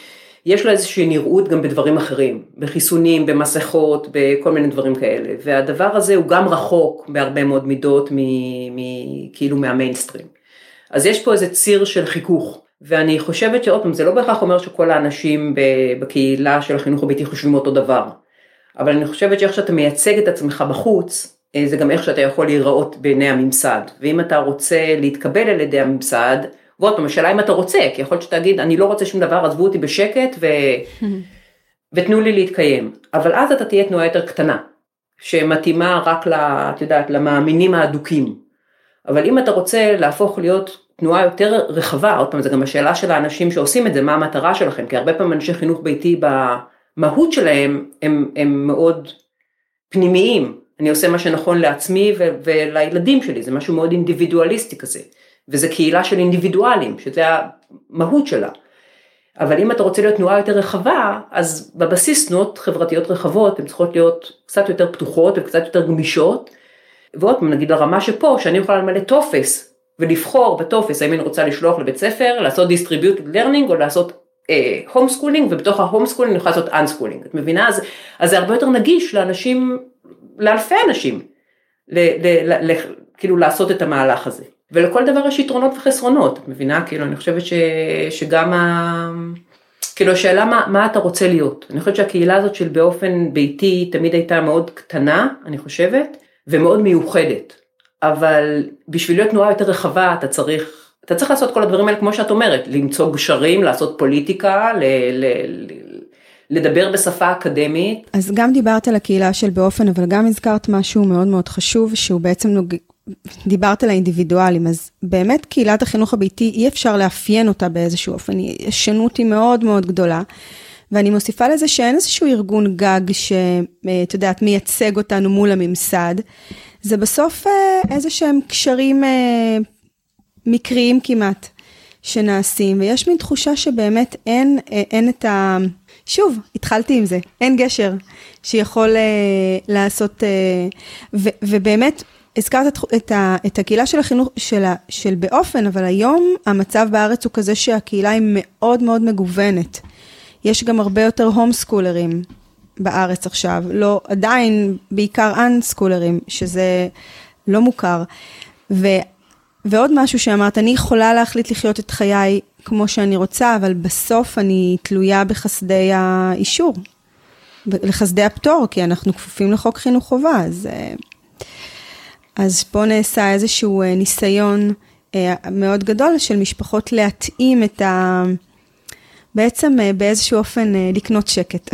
יש לו איזושהי נראות גם בדברים אחרים, בחיסונים, במסכות, בכל מיני דברים כאלה, והדבר הזה הוא גם רחוק בהרבה מאוד מידות, מ, מ, כאילו מהמיינסטרים. אז יש פה איזה ציר של חיכוך, ואני חושבת שעוד פעם, זה לא בהכרח אומר שכל האנשים בקהילה של החינוך הביתי חושבים אותו דבר, אבל אני חושבת שאיך שאתה מייצג את עצמך בחוץ, אה, זה גם איך שאתה יכול להיראות בעיני הממסד, ואם אתה רוצה להתקבל על ידי הממסד, ועוד פעם, השאלה אם אתה רוצה, כי יכול להיות שתגיד, אני לא רוצה שום דבר, עזבו אותי בשקט ו... ותנו לי להתקיים. אבל אז אתה תהיה תנועה יותר קטנה, שמתאימה רק, ל, את יודעת, למאמינים האדוקים. אבל אם אתה רוצה להפוך להיות תנועה יותר רחבה, עוד פעם, זה גם השאלה של האנשים שעושים את זה, מה המטרה שלכם, כי הרבה פעמים אנשי חינוך ביתי במהות שלהם הם, הם מאוד פנימיים. אני עושה מה שנכון לעצמי ולילדים שלי, זה משהו מאוד אינדיבידואליסטי כזה. וזה קהילה של אינדיבידואלים, שזה המהות שלה. אבל אם אתה רוצה להיות תנועה יותר רחבה, אז בבסיס תנועות חברתיות רחבות, הן צריכות להיות קצת יותר פתוחות וקצת יותר גמישות. ועוד פעם, נגיד הרמה שפה, שאני יכולה למלא טופס ולבחור בטופס האם אני רוצה לשלוח לבית ספר, לעשות distributed learning או לעשות home uh, schooling, ובתוך ה home schooling אני יכולה לעשות unschooling. את מבינה? אז, אז זה הרבה יותר נגיש לאנשים, לאלפי אנשים, ל, ל, ל, ל, כאילו לעשות את המהלך הזה. ולכל דבר יש יתרונות וחסרונות, את מבינה? כאילו, אני חושבת ש, שגם ה... כאילו השאלה מה, מה אתה רוצה להיות. אני חושבת שהקהילה הזאת של החינוך ביתי תמיד הייתה מאוד קטנה, אני חושבת, ומאוד מיוחדת. אבל בשביל להיות תנועה יותר רחבה אתה צריך, אתה צריך לעשות כל הדברים האלה כמו שאת אומרת, למצוא גשרים, לעשות פוליטיקה, ל, ל, לדבר בשפה אקדמית. אז גם דיברת על הקהילה של באופן, אבל גם הזכרת משהו מאוד מאוד חשוב, שהוא בעצם נוג... דיברת על האינדיבידואלים, אז באמת קהילת החינוך הביתי, אי אפשר לאפיין אותה באיזשהו אופן, השונות היא מאוד מאוד גדולה. ואני מוסיפה לזה שאין איזשהו ארגון גג שאת יודעת, מייצג אותנו מול הממסד. זה בסוף אה, איזה שהם קשרים אה, מקריים כמעט שנעשים, ויש מין תחושה שבאמת אין, אה, אין את ה... שוב, התחלתי עם זה, אין גשר שיכול לעשות, ו, ובאמת, הזכרת את, את, ה, את הקהילה של החינוך, של, ה, של באופן, אבל היום המצב בארץ הוא כזה שהקהילה היא מאוד מאוד מגוונת. יש גם הרבה יותר הום סקולרים בארץ עכשיו, לא, עדיין בעיקר אנסקולרים, שזה לא מוכר. ו... ועוד משהו שאמרת, אני יכולה להחליט לחיות את חיי כמו שאני רוצה, אבל בסוף אני תלויה בחסדי האישור, לחסדי הפטור, כי אנחנו כפופים לחוק חינוך חובה, אז, אה, אז פה נעשה איזשהו אה, ניסיון אה, מאוד גדול של משפחות להתאים את ה... בעצם באיזשהו אופן לקנות שקט,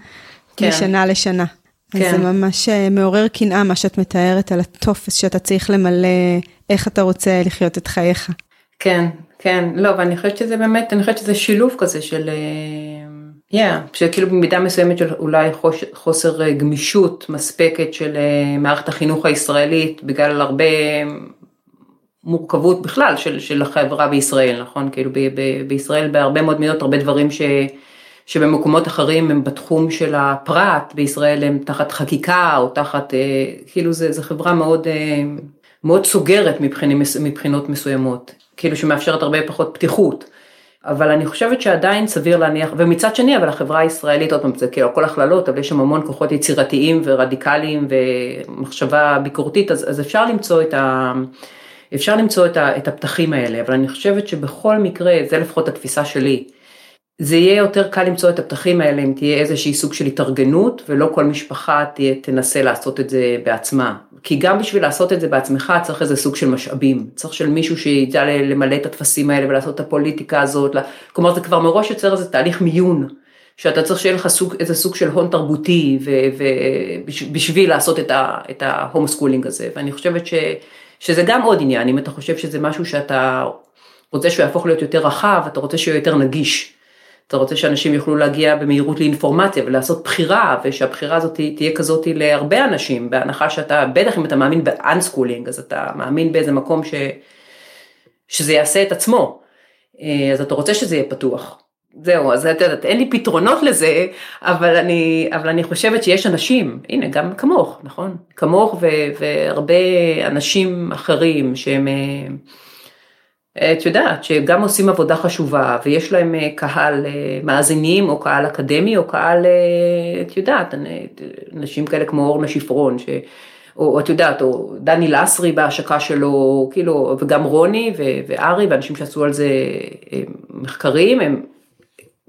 כן. משנה לשנה. כן. אז זה ממש מעורר קנאה מה שאת מתארת על הטופס שאתה צריך למלא, איך אתה רוצה לחיות את חייך. כן, כן, לא, ואני חושבת שזה באמת, אני חושבת שזה שילוב כזה של, yeah, שכאילו במידה מסוימת של אולי חוש, חוסר אה, גמישות מספקת של אה, מערכת החינוך הישראלית בגלל הרבה מורכבות בכלל של, של החברה בישראל, נכון? כאילו ב, ב, בישראל בהרבה מאוד מידות הרבה דברים ש, שבמקומות אחרים הם בתחום של הפרט, בישראל הם תחת חקיקה או תחת, אה, כאילו זה חברה מאוד, מאוד סוגרת מבחינים, מבחינות מסוימות, כאילו שמאפשרת הרבה פחות פתיחות. אבל אני חושבת שעדיין סביר להניח, ומצד שני, אבל החברה הישראלית, עוד פעם, זה כאילו הכל הכללות, אבל יש שם המון כוחות יצירתיים ורדיקליים ומחשבה ביקורתית, אז, אז אפשר למצוא את ה... אפשר למצוא את, ה, את הפתחים האלה, אבל אני חושבת שבכל מקרה, זה לפחות התפיסה שלי, זה יהיה יותר קל למצוא את הפתחים האלה אם תהיה איזושהי סוג של התארגנות, ולא כל משפחה תהיה, תנסה לעשות את זה בעצמה. כי גם בשביל לעשות את זה בעצמך צריך איזה סוג של משאבים, צריך של מישהו שידע למלא את הטפסים האלה ולעשות את הפוליטיקה הזאת, כלומר זה כבר מראש יוצר איזה תהליך מיון, שאתה צריך שיהיה לך סוג, איזה סוג של הון תרבותי ובשביל לעשות את ה home schooling הזה, ואני חושבת ש, שזה גם עוד עניין, אם אתה חושב שזה משהו שאתה רוצה שהוא יהפוך להיות יותר רחב, אתה רוצה שהוא יותר נגיש. אתה רוצה שאנשים יוכלו להגיע במהירות לאינפורמציה ולעשות בחירה, ושהבחירה הזאת תהיה כזאת להרבה אנשים, בהנחה שאתה, בטח אם אתה מאמין ב unschooling, אז אתה מאמין באיזה מקום ש, שזה יעשה את עצמו, אה, אז אתה רוצה שזה יהיה פתוח. זהו, אז את יודעת, אין לי פתרונות לזה, אבל אני, אבל אני חושבת שיש אנשים, הנה, גם כמוך, נכון? כמוך ו, והרבה אנשים אחרים שהם... אה, את יודעת, שגם עושים עבודה חשובה ויש להם אה, קהל אה, מאזינים או קהל אקדמי או קהל, את יודעת, אנשים כאלה כמו אורנה שפרון, ש... או את יודעת, או דני לסרי בהשקה שלו, כאילו, וגם רוני וארי ואנשים שעשו על זה מחקרים, הם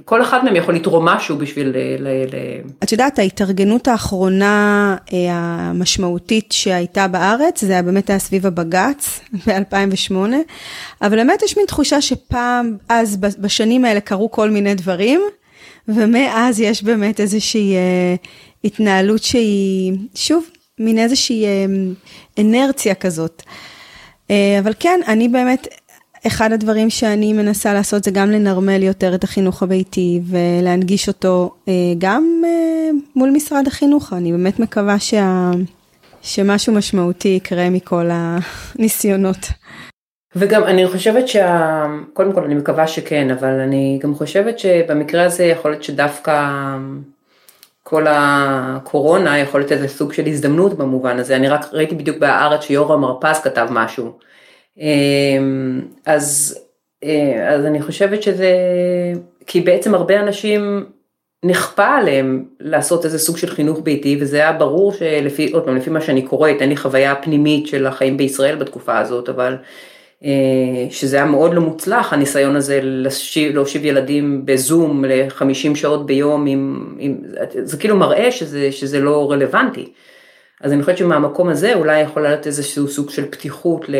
כל אחד מהם יכול לתרום משהו בשביל... אה, ל, ל... את יודעת, ההתארגנות האחרונה אה, המשמעותית שהייתה בארץ, זה היה באמת היה סביב הבג"ץ ב-2008, אבל באמת יש מין תחושה שפעם, אז בשנים האלה קרו כל מיני דברים, ומאז יש באמת איזושהי אה, התנהלות שהיא, שוב, מין איזושהי אה, אנרציה כזאת. אה, אבל כן, אני באמת אחד הדברים שאני מנסה לעשות זה גם לנרמל יותר את החינוך הביתי ולהנגיש אותו אה, גם אה, מול משרד החינוך. אני באמת מקווה שה... שמשהו משמעותי יקרה מכל הניסיונות. וגם אני חושבת שה... קודם כל אני מקווה שכן, אבל אני גם חושבת שבמקרה הזה יכול להיות שדווקא כל הקורונה יכול להיות איזה סוג של הזדמנות במובן הזה. אני רק ראיתי בדיוק בהארץ שיורם הרפז כתב משהו. אמ, אז, אה, אז אני חושבת שזה, כי בעצם הרבה אנשים נכפה עליהם לעשות איזה סוג של חינוך ביתי וזה היה ברור שלפי, עוד פעם, לפי מה שאני קוראת, אין לי חוויה פנימית של החיים בישראל בתקופה הזאת, אבל אה, שזה היה מאוד לא מוצלח הניסיון הזה להושיב, להושיב ילדים בזום ל-50 שעות ביום, עם, עם, זה כאילו מראה שזה, שזה לא רלוונטי. אז אני חושבת שמהמקום הזה אולי יכול להיות איזשהו סוג של פתיחות ל...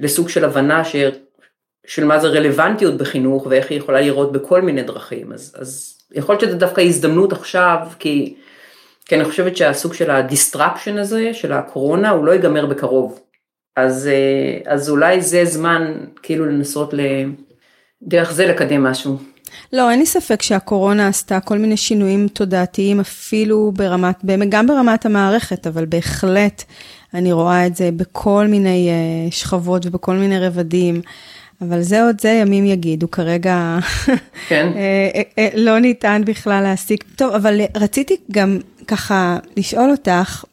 לסוג של הבנה ש... של מה זה רלוונטיות בחינוך ואיך היא יכולה לראות בכל מיני דרכים. אז, אז יכול להיות שזו דווקא הזדמנות עכשיו, כי, כי אני חושבת שהסוג של ה disruption הזה, של הקורונה, הוא לא ייגמר בקרוב. אז, אה, אז אולי זה זמן כאילו לנסות ל... דרך זה לקדם משהו. לא, אין לי ספק שהקורונה עשתה כל מיני שינויים תודעתיים, אפילו ברמת, גם ברמת המערכת, אבל בהחלט אני רואה את זה בכל מיני uh, שכבות ובכל מיני רבדים. אבל זה עוד זה ימים יגידו, כרגע כן. אה, אה, לא ניתן בכלל להסיק. טוב, אבל רציתי גם ככה לשאול אותך,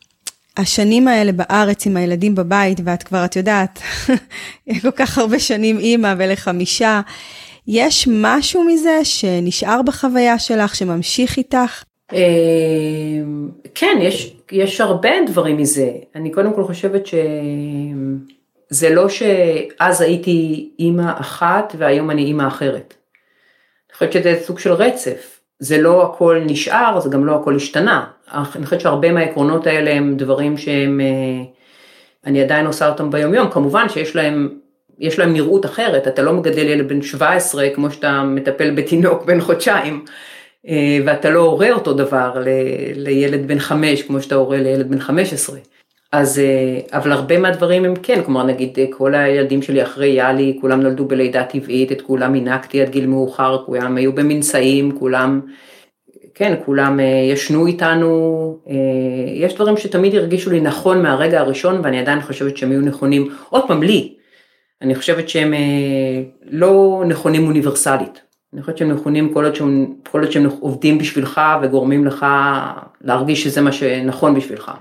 השנים האלה בארץ עם הילדים בבית, ואת כבר, את יודעת, כל כך הרבה שנים אימא ולחמישה, יש משהו מזה שנשאר בחוויה שלך, שממשיך איתך? כן, יש, יש הרבה דברים מזה. אני קודם כל חושבת ש... זה לא שאז הייתי אימא אחת והיום אני אימא אחרת. אני חושבת שזה סוג של רצף, זה לא הכל נשאר, זה גם לא הכל השתנה. אני חושבת שהרבה מהעקרונות האלה הם דברים שהם, אה, אני עדיין עושה אותם ביום יום, כמובן שיש להם, יש להם נראות אחרת, אתה לא מגדל ילד בן 17 כמו שאתה מטפל בתינוק בן חודשיים, ואתה לא הורה אותו דבר לילד בן 5 כמו שאתה הורה לילד בן 15. אז, אה, אבל הרבה מהדברים הם כן, כלומר נגיד אה, כל הילדים שלי אחרי יאלי, כולם נולדו בלידה טבעית, את כולם הנקתי עד גיל מאוחר, כולם היו במנשאים, כולם, כן, כולם אה, ישנו איתנו, יש דברים שתמיד הרגישו לי נכון מהרגע הראשון ואני עדיין חושבת שהם היו נכונים, עוד פעם לי, אני חושבת שהם לא נכונים אוניברסלית, אני חושבת שהם נכונים כל עוד שהם, כל עוד שהם עובדים בשבילך וגורמים לך להרגיש שזה מה שנכון בשבילך.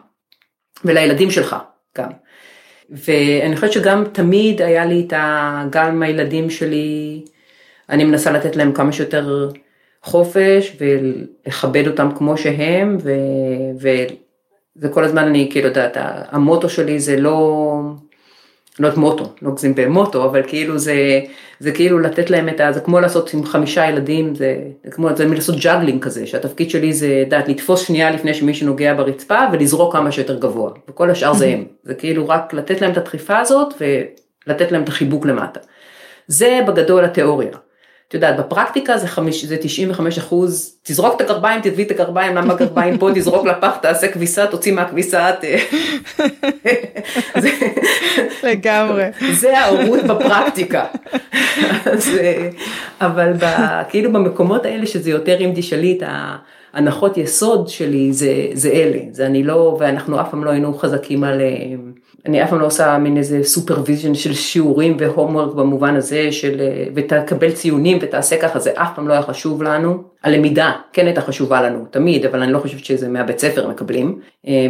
ולילדים שלך גם. ואני חושבת שגם תמיד היה לי את ה... גם הילדים שלי, אני מנסה לתת להם כמה שיותר חופש ולכבד אותם כמו שהם, ו... ו... וכל הזמן אני כאילו יודעת, המוטו שלי זה לא... לא יודעת מוטו, לא נגזים במוטו, אבל כאילו זה, זה כאילו לתת להם את ה... זה כמו לעשות עם חמישה ילדים, זה, זה כמו, זה לעשות juggling כזה, שהתפקיד שלי זה, יודעת, לתפוס שנייה לפני שמישהו נוגע ברצפה ולזרוק כמה שיותר גבוה, וכל השאר זה הם. זה כאילו רק לתת להם את הדחיפה הזאת ולתת להם את החיבוק למטה. זה בגדול התיאוריה. את יודעת, בפרקטיקה זה, חמיש, זה 95 אחוז, תזרוק את הגרביים, תביא את הגרביים, למה הגרביים פה, תזרוק לפח, תעשה כביסה, תוציא מהכביסה. ת... לגמרי. זה ההורות בפרקטיקה. אז, אבל ב, כאילו במקומות האלה שזה יותר אם תשאלי את ההנחות יסוד שלי, זה, זה אלה, זה אני לא, ואנחנו אף פעם לא היינו חזקים על... אני אף פעם לא עושה מין איזה supervision של שיעורים ו homework במובן הזה של ותקבל ציונים ותעשה ככה, זה אף פעם לא היה חשוב לנו. הלמידה כן הייתה חשובה לנו תמיד, אבל אני לא חושבת שזה מהבית ספר מקבלים.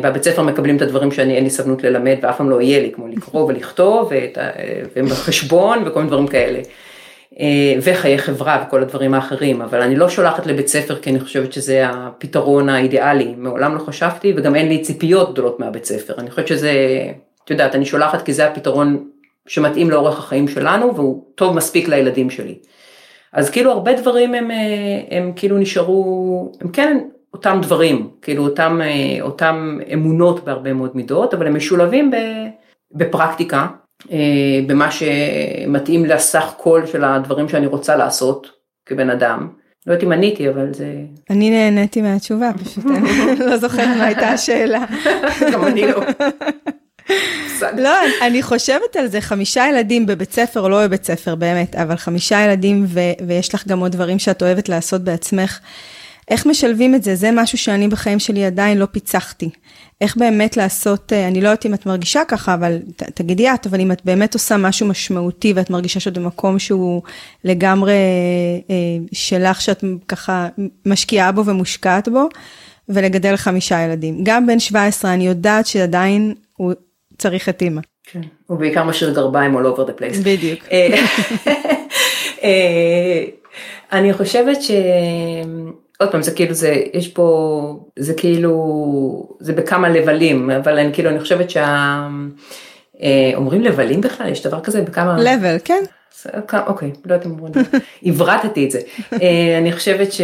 והבית ספר מקבלים את הדברים שאני אין לי סבלנות ללמד ואף פעם לא יהיה לי, כמו לקרוא ולכתוב וחשבון וכל מיני דברים כאלה. וחיי חברה וכל הדברים האחרים, אבל אני לא שולחת לבית ספר כי אני חושבת שזה הפתרון האידיאלי, מעולם לא חשבתי וגם אין לי ציפיות גדולות מהבית ספר, אני חושבת שזה את יודעת, אני שולחת כי זה הפתרון שמתאים לאורך החיים שלנו והוא טוב מספיק לילדים שלי. אז כאילו הרבה דברים הם, אה, הם כאילו נשארו, הם כן אותם דברים, כאילו אותם, אה, אותם אמונות בהרבה מאוד מידות, אבל הם משולבים בפרקטיקה, אה, במה שמתאים לסך כל של הדברים שאני רוצה לעשות כבן אדם. לא יודעת אם עניתי, אבל זה... אני נהניתי מהתשובה, פשוט אני לא זוכרת מה הייתה השאלה. גם אני לא. לא, אני חושבת על זה, חמישה ילדים בבית ספר, לא בבית ספר באמת, אבל חמישה ילדים ויש לך גם עוד דברים שאת אוהבת לעשות בעצמך. איך משלבים את זה? זה משהו שאני בחיים שלי עדיין לא פיצחתי. איך באמת לעשות, אה, אני לא יודעת אם את מרגישה ככה, אבל ת, תגידי את, אבל אם את באמת עושה משהו משמעותי ואת מרגישה שאת במקום שהוא לגמרי אה, שלך, שאת ככה משקיעה בו ומושקעת בו, ולגדל חמישה ילדים. גם בן 17, אני יודעת שעדיין הוא צריך את אימא. כן, הוא בעיקר משאיר גרביים all over the place. בדיוק. אה, אה, אני חושבת ש... עוד פעם זה כאילו זה יש פה זה כאילו זה בכמה לבלים אבל אני כאילו אני חושבת שה... אה, אומרים לבלים בכלל יש דבר כזה בכמה לבל כן. אוקיי לא יודעת אם אומרים הברטתי את זה אני חושבת ש...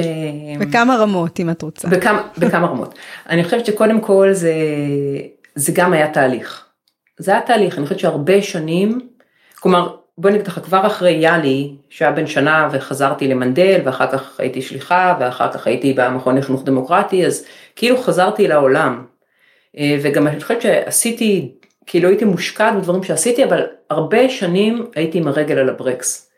בכמה רמות אם את רוצה. בכמה, בכמה רמות אני חושבת שקודם כל זה זה גם היה תהליך. זה היה תהליך, אני חושבת שהרבה שנים, כלומר, בואי נגיד לך, כבר אחרי יאלי, שהיה בן שנה וחזרתי למנדל, ואחר כך הייתי שליחה, ואחר כך הייתי במכון לחינוך דמוקרטי, אז כאילו חזרתי לעולם. אה, וגם אני חושבת שעשיתי, כאילו הייתי מושקעת בדברים שעשיתי, אבל הרבה שנים הייתי עם הרגל על הברקס.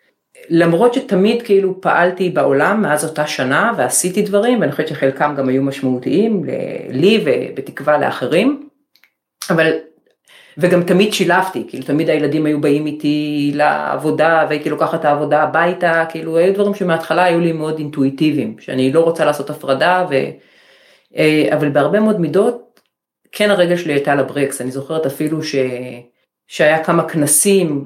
למרות שתמיד כאילו פעלתי בעולם מאז אותה שנה ועשיתי דברים, ואני חושבת שחלקם גם היו משמעותיים לי ובתקווה לאחרים, אבל וגם תמיד שילבתי, כאילו תמיד הילדים היו באים איתי לעבודה והייתי לוקחת את העבודה הביתה, כאילו היו דברים שמההתחלה היו לי מאוד אינטואיטיביים, שאני לא רוצה לעשות הפרדה, ו... אה, אבל בהרבה מאוד מידות כן הרגל שלי הייתה לברקס, אני זוכרת אפילו ש... שהיה כמה כנסים,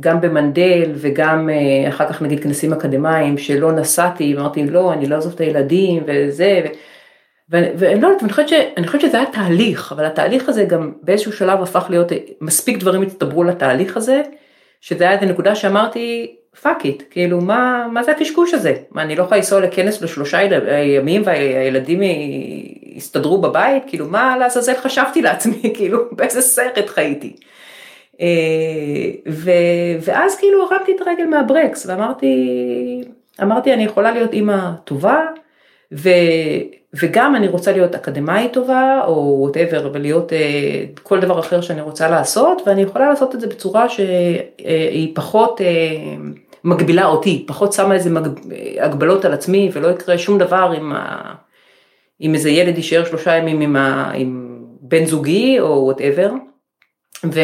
גם במנדל וגם אה, אחר כך נגיד כנסים אקדמיים שלא נסעתי, אמרתי לא, אני לא אעזוב את הילדים וזה. ו... ואני לא יודעת, אני חושבת, שזה היה תהליך, אבל התהליך הזה גם באיזשהו שלב הפך להיות, מספיק דברים הצטברו לתהליך הזה, שזה היה איזה נקודה שאמרתי, fuck it, כאילו מה, מה זה הקשקוש הזה? מה אני לא יכולה לנסוע לכנס לשלושה ימים והילדים יסתדרו בבית? כאילו מה לעזאזל חשבתי לעצמי, כאילו באיזה סרט חייתי. אה, ו, ואז כאילו הרמתי את הרגל מהברקס ואמרתי, אמרתי אני יכולה להיות אימא טובה, ו, וגם אני רוצה להיות אקדמאית טובה או וואטאבר ולהיות uh, כל דבר אחר שאני רוצה לעשות ואני יכולה לעשות את זה בצורה שהיא פחות uh, מגבילה אותי, פה שמה איזה מג... הגבלות על עצמי ולא יקרה שום דבר אם, ה... איזה ילד יישאר שלושה ימים עם, ה... עם בן זוגי או whatever. ו...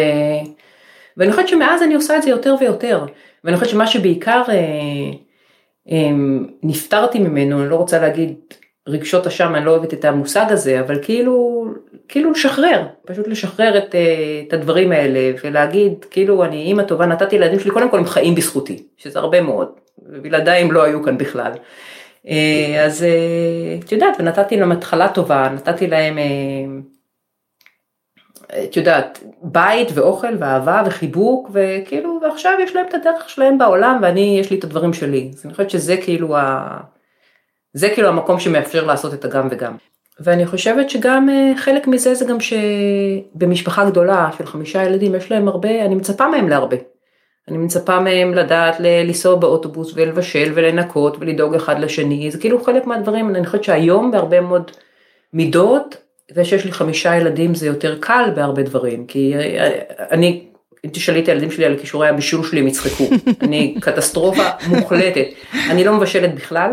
ואני חושבת שמאז אני עושה את זה יותר ויותר ואני חושבת שמה שבעיקר אה, אה, נפטרתי ממנו, אני לא רוצה להגיד רגשות אשם, אני לא אוהבת את המושג הזה, אבל כאילו, כאילו לשחרר, פשוט לשחרר את, אה, את הדברים האלה ולהגיד, כאילו אני אימא טובה, נתתי לילדים שלי, קודם כל הם חיים בזכותי, שזה הרבה מאוד, ובלעדיי הם לא היו כאן בכלל. אה, אז אה, את יודעת, ונתתי להם התחלה טובה, נתתי להם, את יודעת, בית ואוכל ואהבה וחיבוק, וכאילו, ועכשיו יש להם את הדרך שלהם בעולם, ואני, יש לי את הדברים שלי. אז אני חושבת שזה כאילו ה... זה כאילו המקום שמאפשר לעשות את הגם וגם. ואני חושבת שגם אה, חלק מזה זה גם שבמשפחה גדולה של חמישה ילדים יש להם הרבה, אני מצפה מהם להרבה. אני מצפה מהם לדעת לנסוע באוטובוס ולבשל ולנקות ולדאוג אחד לשני, זה כאילו חלק מהדברים, אני חושבת שהיום בהרבה מאוד מידות, זה שיש לי חמישה ילדים זה יותר קל בהרבה דברים, כי אה, אני, אם תשאלי את הילדים שלי על כישורי הבישול שלי הם יצחקו, אני קטסטרופה מוחלטת, אני לא מבשלת בכלל,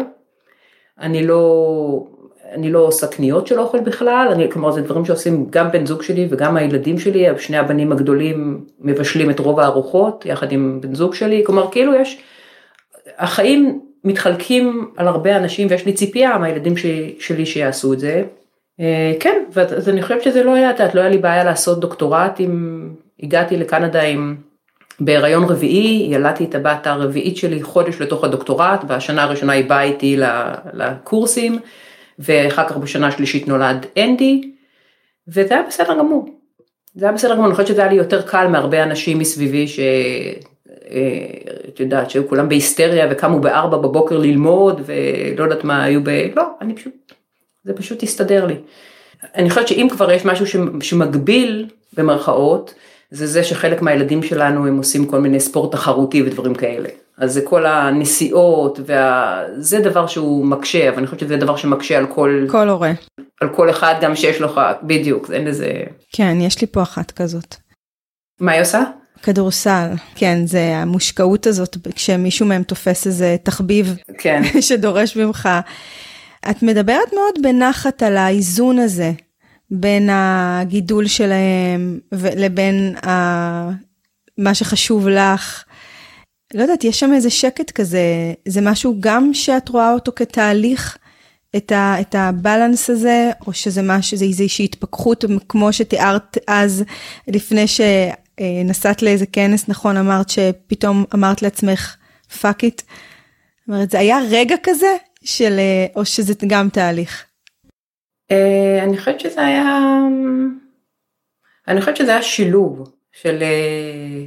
אני לא, אני לא עושה קניות של אוכל בכלל, אני, כלומר זה דברים שעושים גם בן זוג שלי וגם הילדים שלי, שני הבנים הגדולים מבשלים את רוב הארוחות יחד עם בן זוג שלי, כלומר כאילו יש, החיים מתחלקים על הרבה אנשים ויש לי ציפייה מהילדים שלי שיעשו את זה. אה, כן, אז אני חושבת שזה לא היה, את לא היה לי בעיה לעשות דוקטורט אם הגעתי לקנדה עם בהיריון רביעי, ילדתי את הבת הרביעית שלי חודש לתוך הדוקטורט, והשנה הראשונה היא באה איתי לקורסים, ואחר כך בשנה השלישית נולד אנדי, וזה היה בסדר גמור. זה היה בסדר גמור, אני חושבת שזה היה לי יותר קל מהרבה אנשים מסביבי ש... אה, את יודעת, שהיו כולם בהיסטריה וקמו בארבע בבוקר ללמוד ולא יודעת מה היו ב... לא, אני פשוט, זה פשוט הסתדר לי. אני חושבת שאם כבר יש משהו שמגביל במרכאות, זה זה שחלק מהילדים שלנו הם עושים כל מיני ספורט תחרותי ודברים כאלה. אז זה כל הנסיעות, וה... דבר שהוא מקשה, אבל אני חושבת שזה דבר שמקשה על כל... כל הורה. על כל אחד גם שיש לו, בדיוק, אין לזה... כן, יש לי פה אחת כזאת. מה היא עושה? כדורסל, כן, זה המושקעות הזאת, כשמישהו מהם תופס איזה תחביב כן. שדורש ממך. את מדברת מאוד בנחת על האיזון הזה בין הגידול שלהם לבין ה... מה שחשוב לך. לא יודעת, יש שם איזה שקט כזה, זה משהו גם שאת רואה אותו כתהליך, את, ה, את ה balance הזה, או שזה משהו, זה איזושהי התפכחות, כמו שתיארת אז, לפני שנסעת לאיזה כנס, נכון, אמרת שפתאום אמרת לעצמך, fuck it. זאת אומרת, זה היה רגע כזה, של, או שזה גם תהליך? אה, אני חושבת שזה היה, אני חושבת שזה היה שילוב של, אה,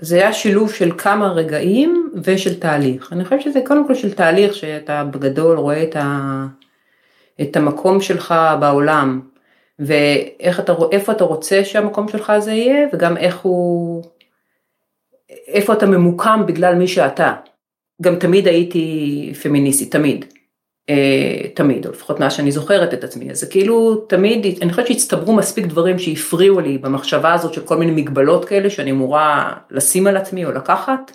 זה היה שילוב של כמה רגעים ושל תהליך. אני חושבת שזה קודם כל של תהליך שאתה בגדול רואה את, ה, את המקום שלך בעולם ואיך אתה, אתה רוצה שהמקום שלך הזה יהיה וגם איך הוא, איפה אתה ממוקם בגלל מי שאתה. גם תמיד הייתי פמיניסטית, תמיד. אה, תמיד, או לפחות מאז שאני זוכרת את עצמי, אז זה כאילו תמיד, אני חושבת שהצטברו מספיק דברים שהפריעו לי במחשבה הזאת של כל מיני מגבלות כאלה שאני אמורה לשים על עצמי או לקחת,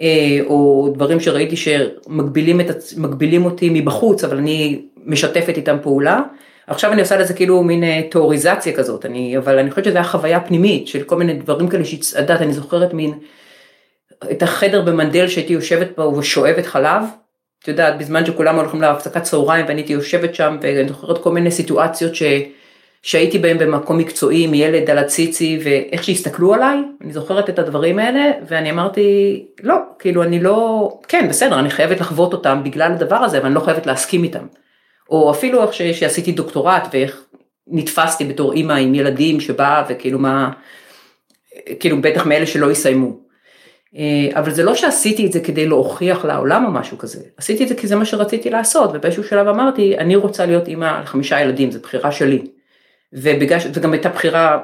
אה, או דברים שראיתי שמגבילים אותי מבחוץ, אבל אני משתפת איתם פעולה. עכשיו אני עושה לזה כאילו מין אה, תיאוריזציה כזאת, אני, אבל אני חושבת שזו הייתה חוויה פנימית של כל מיני דברים כאלה שהצעדת, אני זוכרת מין, את החדר במנדל שהייתי יושבת בו ושואבת חלב, את יודעת, בזמן שכולם הולכים להפסקת צהריים ואני הייתי יושבת שם ואני זוכרת כל מיני סיטואציות ש... שהייתי בהם במקום מקצועי עם ילד על הציצי ואיך שהסתכלו עליי, אני זוכרת את הדברים האלה ואני אמרתי לא, כאילו אני לא, כן בסדר אני חייבת לחוות אותם בגלל הדבר הזה אבל אני לא חייבת להסכים איתם. או אפילו איך שעשיתי דוקטורט ואיך נתפסתי בתור אימא עם ילדים שבאה וכאילו מה, כאילו בטח מאלה שלא יסיימו. אה, אבל זה לא שעשיתי את זה כדי להוכיח לעולם או משהו כזה, עשיתי את זה כי זה מה שרציתי לעשות ובאיזשהו שלב אמרתי אני רוצה להיות אימא לחמישה ילדים, זו בחירה שלי. ובגלל שזה גם הייתה בחירה,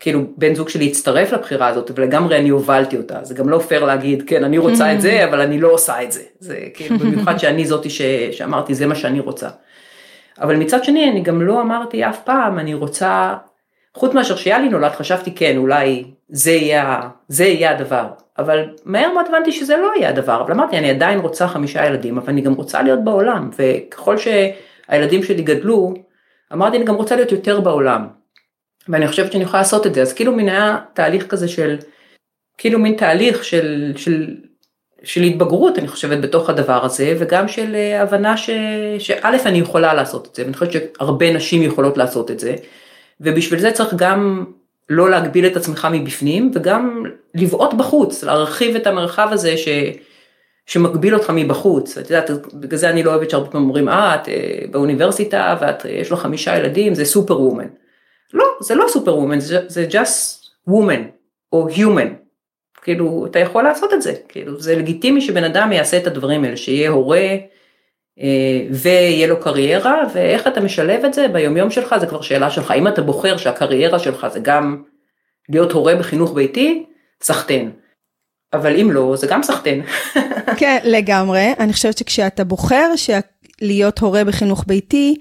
כאילו בן זוג שלי הצטרף לבחירה הזאת ולגמרי אני הובלתי אותה, זה גם לא פייר להגיד כן אני רוצה את זה אבל אני לא עושה את זה, זה כאילו במיוחד שאני זאתי ש... שאמרתי זה מה שאני רוצה. אבל מצד שני אני גם לא אמרתי אף פעם אני רוצה, חוץ מאשר שיאלי נולד חשבתי כן אולי זה יהיה, זה יהיה הדבר, אבל מהר מאוד הבנתי שזה לא יהיה הדבר, אבל אמרתי אני עדיין רוצה חמישה ילדים אבל אני גם רוצה להיות בעולם. וככל שהילדים שלי גדלו אמרתי אני גם רוצה להיות יותר בעולם. ואני חושבת שאני יכולה לעשות את זה. אז כאילו מין היה תהליך כזה של כאילו מין תהליך של, של של התבגרות אני חושבת בתוך הדבר הזה וגם של אה, הבנה ש, שא' אני יכולה לעשות את זה ואני חושבת שהרבה נשים יכולות לעשות את זה. ובשביל זה צריך גם לא להגביל את עצמך מבפנים וגם לבעוט בחוץ להרחיב את המרחב הזה ש, שמגביל אותך מבחוץ. את יודעת בגלל זה אני לא אוהבת שהרבה פעמים אומרים אה את אה, באוניברסיטה ואת יש לך חמישה ילדים זה סופר וומן. לא זה לא סופר וומן זה, זה just woman או human. כאילו, אתה יכול לעשות את זה, כאילו, זה לגיטימי שבן אדם יעשה את הדברים האלה, שיהיה הורה אה, ויהיה לו קריירה, ואיך אתה משלב את זה ביומיום שלך, זה כבר שאלה שלך. אם אתה בוחר שהקריירה שלך זה גם להיות הורה בחינוך ביתי, סחטיין. אבל אם לא, זה גם סחטיין. כן, לגמרי. אני חושבת שכשאתה בוחר להיות הורה בחינוך ביתי,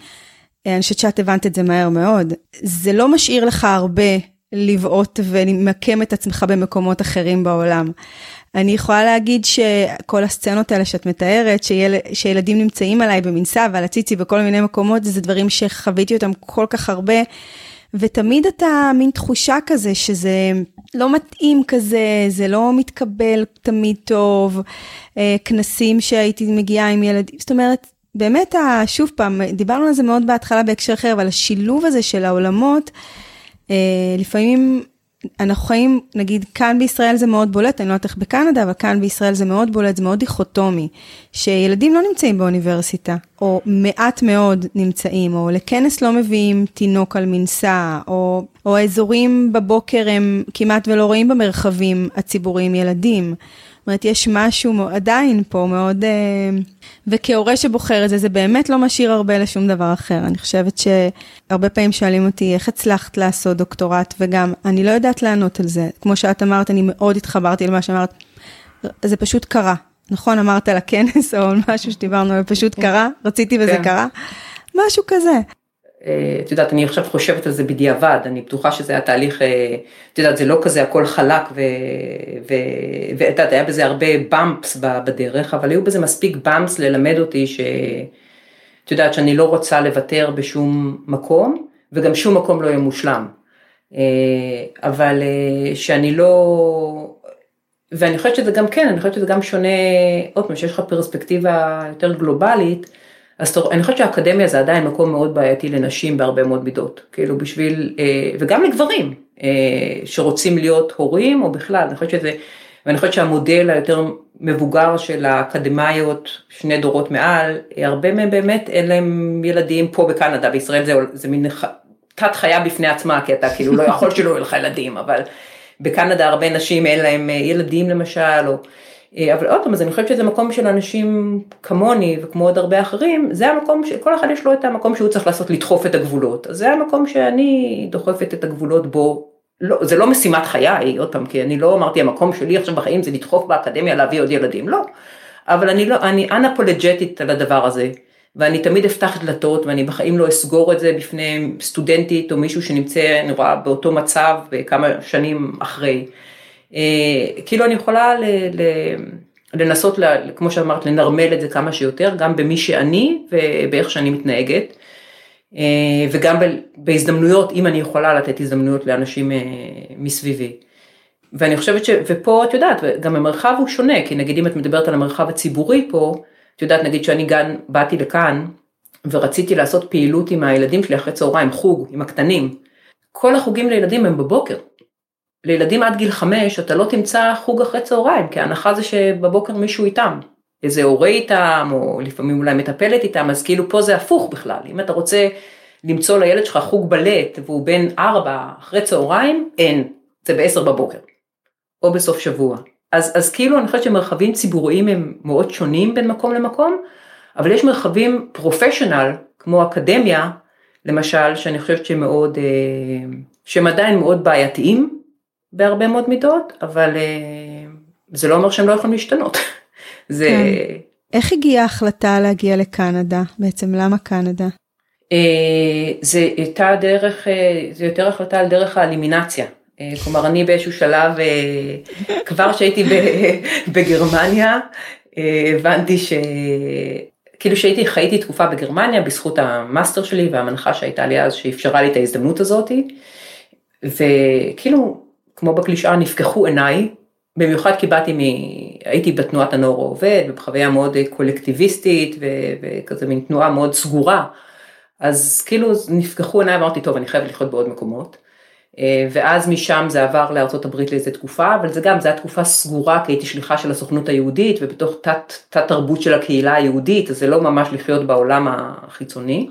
אני חושבת שאת הבנת את זה מהר מאוד. זה לא משאיר לך הרבה לבעוט ולמקם את עצמך במקומות אחרים בעולם. אני יכולה להגיד שכל הסצנות האלה שאת מתארת, שיל, שילדים נמצאים עליי במנסה ועל הציצי בכל מיני מקומות, זה דברים שחוויתי אותם כל כך הרבה. ותמיד אתה מין תחושה כזה שזה לא מתאים כזה, זה לא מתקבל תמיד טוב, אה, כנסים שהייתי מגיעה עם ילדים, זאת אומרת, באמת, שוב פעם, דיברנו על זה מאוד בהתחלה בהקשר אחר, אבל השילוב הזה של העולמות, אה, לפעמים אנחנו חיים, נגיד כאן בישראל זה מאוד בולט, אני לא יודעת איך בקנדה, אבל כאן בישראל זה מאוד בולט, זה מאוד דיכוטומי, שילדים לא נמצאים באוניברסיטה, או מעט מאוד נמצאים, או לכנס לא מביאים תינוק על מנסה, או, או האזורים בבוקר הם כמעט ולא רואים במרחבים הציבוריים ילדים. זאת אומרת, יש משהו עדיין פה מאוד, אה, וכהורה שבוחר את זה, זה באמת לא משאיר הרבה לשום דבר אחר. אני חושבת שהרבה פעמים שואלים אותי, איך הצלחת לעשות דוקטורט, וגם, אני לא יודעת לענות על זה. כמו שאת אמרת, אני מאוד התחברתי למה שאמרת, זה פשוט קרה. נכון, אמרת על הכנס או משהו שדיברנו, זה פשוט קרה, רציתי וזה כן. קרה, משהו כזה. אה, את יודעת, אני עכשיו חושבת על זה בדיעבד, אני בטוחה שזה היה תהליך, אה, את יודעת, זה לא כזה הכל חלק, ואת יודעת, היה בזה הרבה באמפס בדרך, אבל היו בזה מספיק באמפס ללמד אותי ש... את יודעת, שאני לא רוצה לוותר בשום מקום, וגם שום מקום לא יהיה מושלם. אה, אבל שאני לא... ואני חושבת שזה גם כן, אני חושבת שזה גם שונה, עוד פעם, שיש לך פרספקטיבה יותר גלובלית, אז אני חושבת שהאקדמיה זה עדיין מקום מאוד בעייתי לנשים בהרבה מאוד מידות, כאילו בשביל, אה, וגם לגברים אה, שרוצים להיות הורים או בכלל, אני חושבת שזה, ואני חושבת שהמודל היותר מבוגר של האקדמאיות, שני דורות מעל, הרבה מהם באמת אין להם ילדים פה בקנדה, בישראל זה, זה מין תת חיה בפני עצמה, כי אתה כאילו לא יכול שלא יהיו לך ילדים, אבל בקנדה הרבה נשים אין להם אה, ילדים למשל, או... אה, אבל עוד פעם, אז אני חושבת שזה מקום של אנשים כמוני וכמו עוד הרבה אחרים, זה המקום שכל אחד יש לו את המקום שהוא צריך לעשות לדחוף את הגבולות, אז זה המקום שאני דוחפת את הגבולות בו, לא, זה לא משימת חיי, עוד פעם, כי אני לא אמרתי המקום שלי עכשיו בחיים זה לדחוף באקדמיה להביא עוד ילדים, לא, אבל אני לא, אני אנפולג'טית על הדבר הזה, ואני תמיד אפתח דלתות ואני בחיים לא אסגור את זה בפני סטודנטית או מישהו שנמצא, רואה, באותו מצב כמה שנים אחרי. אה, כאילו אני יכולה ל, ל, לנסות, ל, כמו שאמרת, לנרמל את זה כמה שיותר, גם במי שאני ובאיך שאני מתנהגת, אה, וגם בהזדמנויות, אם אני יכולה לתת הזדמנויות לאנשים אה, מסביבי. ואני חושבת ש... ופה את יודעת, גם המרחב הוא שונה, כי נגיד אם את מדברת על המרחב הציבורי פה, את יודעת נגיד שאני גם באתי לכאן ורציתי לעשות פעילות עם הילדים שלי אחרי צהריים, חוג עם הקטנים. כל החוגים לילדים הם בבוקר. לילדים עד גיל חמש אתה לא תמצא חוג אחרי צהריים, כי ההנחה זה שבבוקר מישהו איתם. איזה הורה איתם, או לפעמים אולי מטפלת איתם, אז כאילו פה זה הפוך בכלל, אם אתה רוצה למצוא לילד שלך חוג בלט והוא בן ארבע אחרי צהריים, אין, זה בעשר בבוקר, או בסוף שבוע. אז, אז כאילו אני חושבת שמרחבים ציבוריים הם מאוד שונים בין מקום למקום, אבל יש מרחבים פרופשיונל, כמו אקדמיה, למשל, שאני חושבת שהם מאוד, אה, שהם עדיין מאוד בעייתיים בהרבה מאוד מידות, אבל אה, זה לא אומר שהם לא יכולים להשתנות. זה... כן. איך הגיעה ההחלטה להגיע לקנדה? בעצם למה קנדה? אה, זה הייתה דרך, זה יותר החלטה על דרך האלימינציה. כלומר, אני באיזשהו שלב, כבר שהייתי בגרמניה, הבנתי ש... כאילו שהייתי, חייתי תקופה בגרמניה בזכות המאסטר שלי והמנחה שהייתה לי אז שאפשרה לי את ההזדמנות הזאתי. וכאילו, כמו בקלישאה, נפקחו עיניי, במיוחד כי באתי מ... הייתי בתנועת הנוער העובד, בחוויה מאוד קולקטיביסטית ו... וכזה מין תנועה מאוד סגורה. אז כאילו נפקחו עיניי ואמרתי, טוב, אני חייבת לחיות בעוד מקומות. אה, ואז משם זה עבר הברית לאיזה תקופה, אבל זה גם, זו הייתה תקופה סגורה, כי הייתי שליחה של הסוכנות היהודית, ובתוך תת, תת תרבות של הקהילה היהודית, אז זה לא ממש לחיות בעולם החיצוני.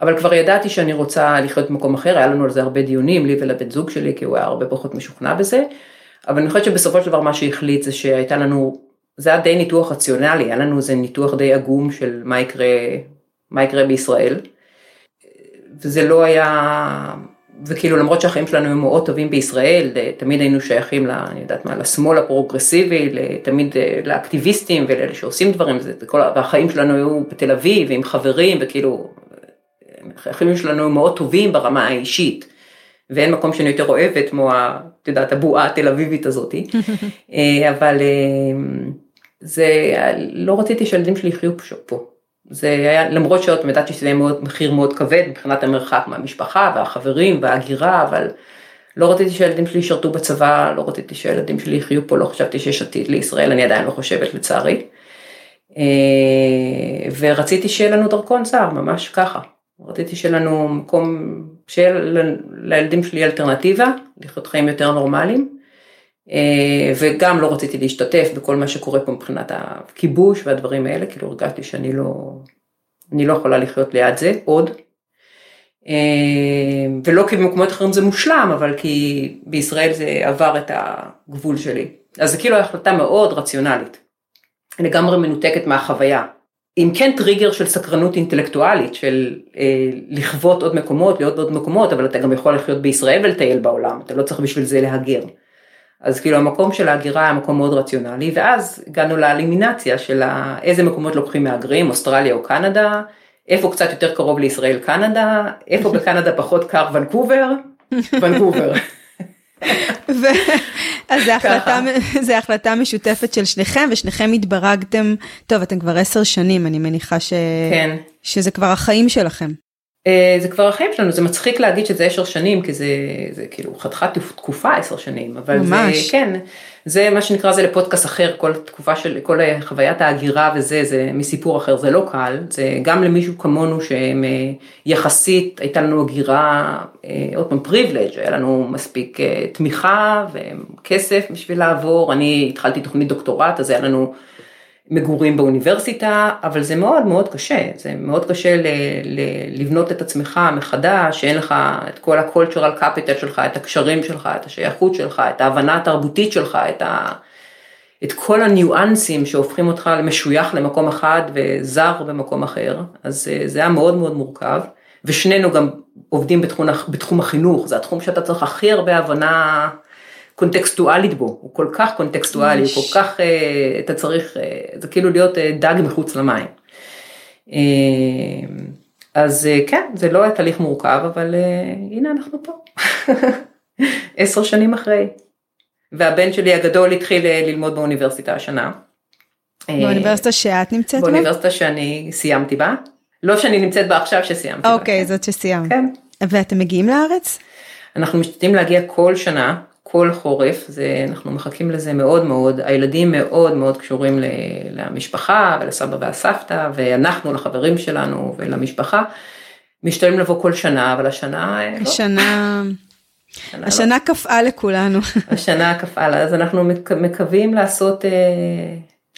אבל כבר ידעתי שאני רוצה לחיות במקום אחר, היה לנו על זה הרבה דיונים, לי ולבן זוג שלי, כי הוא היה הרבה פחות משוכנע בזה. אבל אני חושבת שבסופו של דבר מה שהחליט זה שהייתה לנו, זה היה די ניתוח רציונלי, היה לנו איזה ניתוח די עגום של מה יקרה, מה יקרה בישראל. וזה לא היה וכאילו למרות שהחיים שלנו הם מאוד טובים בישראל, תמיד היינו שייכים, לה, אני יודעת מה, לשמאל הפרוגרסיבי, תמיד לאקטיביסטים ולאלה שעושים דברים, והחיים שלנו היו בתל אביב עם חברים וכאילו, החיים שלנו מאוד טובים ברמה האישית, ואין מקום שאני יותר אוהבת כמו, את יודעת, הבועה התל אביבית הזאתי, אה, אבל אה, זה, לא רציתי שהילדים שלי יחיו פה. זה היה, למרות שעוד ידעתי שזה יהיה מאוד, מחיר מאוד כבד מבחינת המרחק מהמשפחה והחברים וההגירה, אבל לא רציתי שהילדים שלי ישרתו בצבא, לא רציתי שהילדים שלי יחיו פה, לא חשבתי שיש עתיד לישראל, אני עדיין לא חושבת לצערי. אה, ורציתי שיהיה לנו דרכון זר, ממש ככה. רציתי שיהיה לנו מקום, שיהיה לילדים שלי אלטרנטיבה, לחיות חיים יותר נורמליים. אה, וגם לא רציתי להשתתף בכל מה שקורה פה מבחינת הכיבוש והדברים האלה, כאילו הרגשתי שאני לא, אני לא יכולה לחיות ליד זה עוד. אה, ולא כי במקומות אחרים זה מושלם, אבל כי בישראל זה עבר את הגבול שלי. אז זה כאילו החלטה מאוד רציונלית, לגמרי מנותקת מהחוויה. אם כן טריגר של סקרנות אינטלקטואלית, של אה, לחוות עוד מקומות, להיות בעוד מקומות, אבל אתה גם יכול לחיות בישראל ולטייל בעולם, אתה לא צריך בשביל זה להגר. אז כאילו המקום של ההגירה היה מקום מאוד רציונלי, ואז הגענו לאלימינציה של איזה מקומות לוקחים מהגרים, אוסטרליה או קנדה, איפה קצת יותר קרוב לישראל קנדה, איפה בקנדה פחות קר ונקובר, ונקובר. אז זו החלטה משותפת של שניכם, ושניכם התברגתם, טוב, אתם כבר עשר שנים, אני מניחה ש... כן. שזה כבר החיים שלכם. אה, זה כבר החיים שלנו, זה מצחיק להגיד שזה עשר שנים, כי זה, זה כאילו חתיכת תקופה עשר שנים, אבל ממש. זה כן, זה מה שנקרא זה לפודקאסט אחר, כל תקופה של, כל חוויית ההגירה וזה, זה מסיפור אחר, זה לא קל, זה גם למישהו כמונו שהם אה, יחסית, הייתה לנו הגירה, אה, עוד פעם פריבילג', היה לנו מספיק תמיכה וכסף בשביל לעבור, אני התחלתי תוכנית דוקטורט, אז היה לנו מגורים באוניברסיטה, אבל זה מאוד מאוד קשה, זה מאוד קשה ל, ל, לבנות את עצמך מחדש, שאין לך את כל ה-cultural capital שלך, את הקשרים שלך, את השייכות שלך, את ההבנה התרבותית שלך, את, ה, את כל הניואנסים שהופכים אותך למשוייך למקום אחד וזר במקום אחר, אז אה, זה היה מאוד מאוד מורכב, ושנינו גם עובדים בתחום, בתחום החינוך, זה התחום שאתה צריך הכי הרבה הבנה קונטקסטואלית בו, הוא כל כך קונטקסטואלי, הוא כל כך, אה, אתה צריך, אה, זה כאילו להיות אה, דג מחוץ למים. אז כן, זה לא היה תהליך מורכב, אבל הנה אנחנו פה, עשר שנים אחרי. והבן שלי הגדול התחיל ללמוד באוניברסיטה השנה. באוניברסיטה שאת נמצאת בה? באוניברסיטה שאני סיימתי בה. לא שאני נמצאת בה עכשיו שסיימתי. אוקיי, זאת שסיימת. כן. ואתם מגיעים לארץ? אנחנו משתתפים להגיע כל שנה, כל חורף, זה, אנחנו מחכים לזה מאוד מאוד, הילדים מאוד מאוד קשורים למשפחה ולסבא והסבתא, ואנחנו לחברים שלנו ולמשפחה, משתלם לבוא כל שנה, אבל השנה... אה, לא. השנה... השנה לא. קפאה לכולנו. השנה קפאה לה, אז אנחנו מקווים לעשות, אה,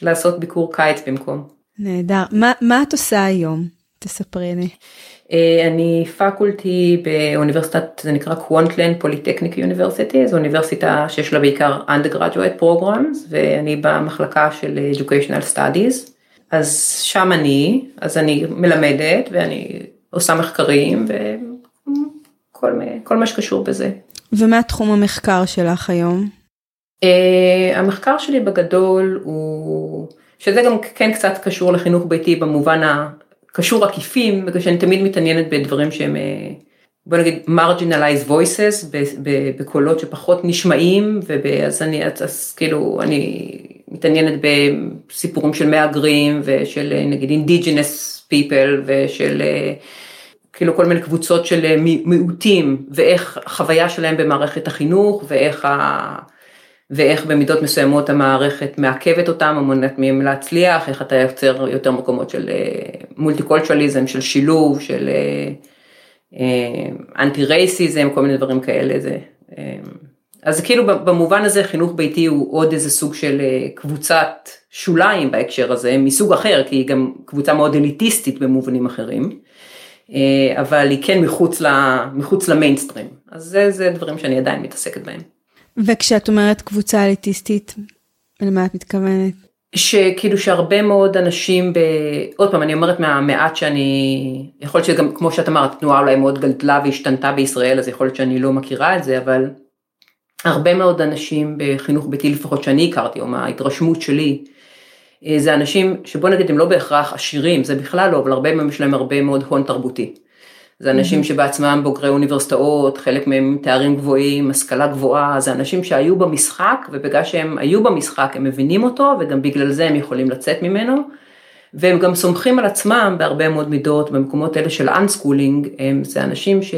לעשות ביקור קיץ במקום. נהדר. מה, מה את עושה היום? תספרי לי. אה, אני faculty באוניברסיטת, זה נקרא Kwantlen Polytechnic University, זו אוניברסיטה שיש לה בעיקר undergraduate programs, ואני במחלקה של educational studies, אז שם אני, אז אני מלמדת ואני עושה מחקרים וכל מה שקשור בזה. ומה תחום המחקר שלך היום? Uh, המחקר שלי בגדול הוא, שזה גם כן קצת קשור לחינוך ביתי במובן הקשור עקיפים, בגלל שאני תמיד מתעניינת בדברים שהם, אה, בוא נגיד marginalized voices, בקולות שפחות נשמעים, ואז אני, אז כאילו, אני מתעניינת בסיפורים של מהגרים ושל אה, נגיד indigenous people ושל כאילו כל מיני קבוצות של מיעוטים, ואיך החוויה שלהם במערכת החינוך, ואיך ה... ואיך במידות מסוימות המערכת מעכבת אותם או מונעת מהם להצליח, איך אתה יוצר יותר מקומות של מולטי אה, קולטרליזם, של שילוב, של אנטי אה, רייסיזם, כל מיני דברים כאלה. זה, אה, אז כאילו במובן הזה חינוך ביתי הוא עוד איזה סוג של קבוצת שוליים בהקשר הזה, מסוג אחר, כי היא גם קבוצה מאוד אליטיסטית במובנים אחרים, אבל היא כן מחוץ, מחוץ למיינסטרים. אז זה, זה דברים שאני עדיין מתעסקת בהם. וכשאת אומרת קבוצה אליטיסטית, למה את מתכוונת? שכאילו שהרבה מאוד אנשים, ב... עוד פעם אני אומרת מהמעט שאני, יכול להיות שגם כמו שאת אמרת, תנועה אולי מאוד גדלה והשתנתה בישראל, אז יכול להיות שאני לא מכירה את זה, אבל הרבה מאוד אנשים בחינוך ביתי לפחות שאני הכרתי, או מההתרשמות שלי, אה, זה אנשים שבוא נגיד הם לא בהכרח עשירים, זה בכלל לא, אבל הרבה מהם יש להם הרבה מאוד הון תרבותי. זה אנשים שבעצמם בוגרי אוניברסיטאות, חלק מהם תארים גבוהים, השכלה גבוהה, זה אנשים שהיו במשחק, ובגלל שהם היו במשחק הם מבינים אותו, וגם בגלל זה הם יכולים לצאת ממנו, והם גם סומכים על עצמם בהרבה מאוד מידות, במקומות האלה של unschooling, זה אנשים ש...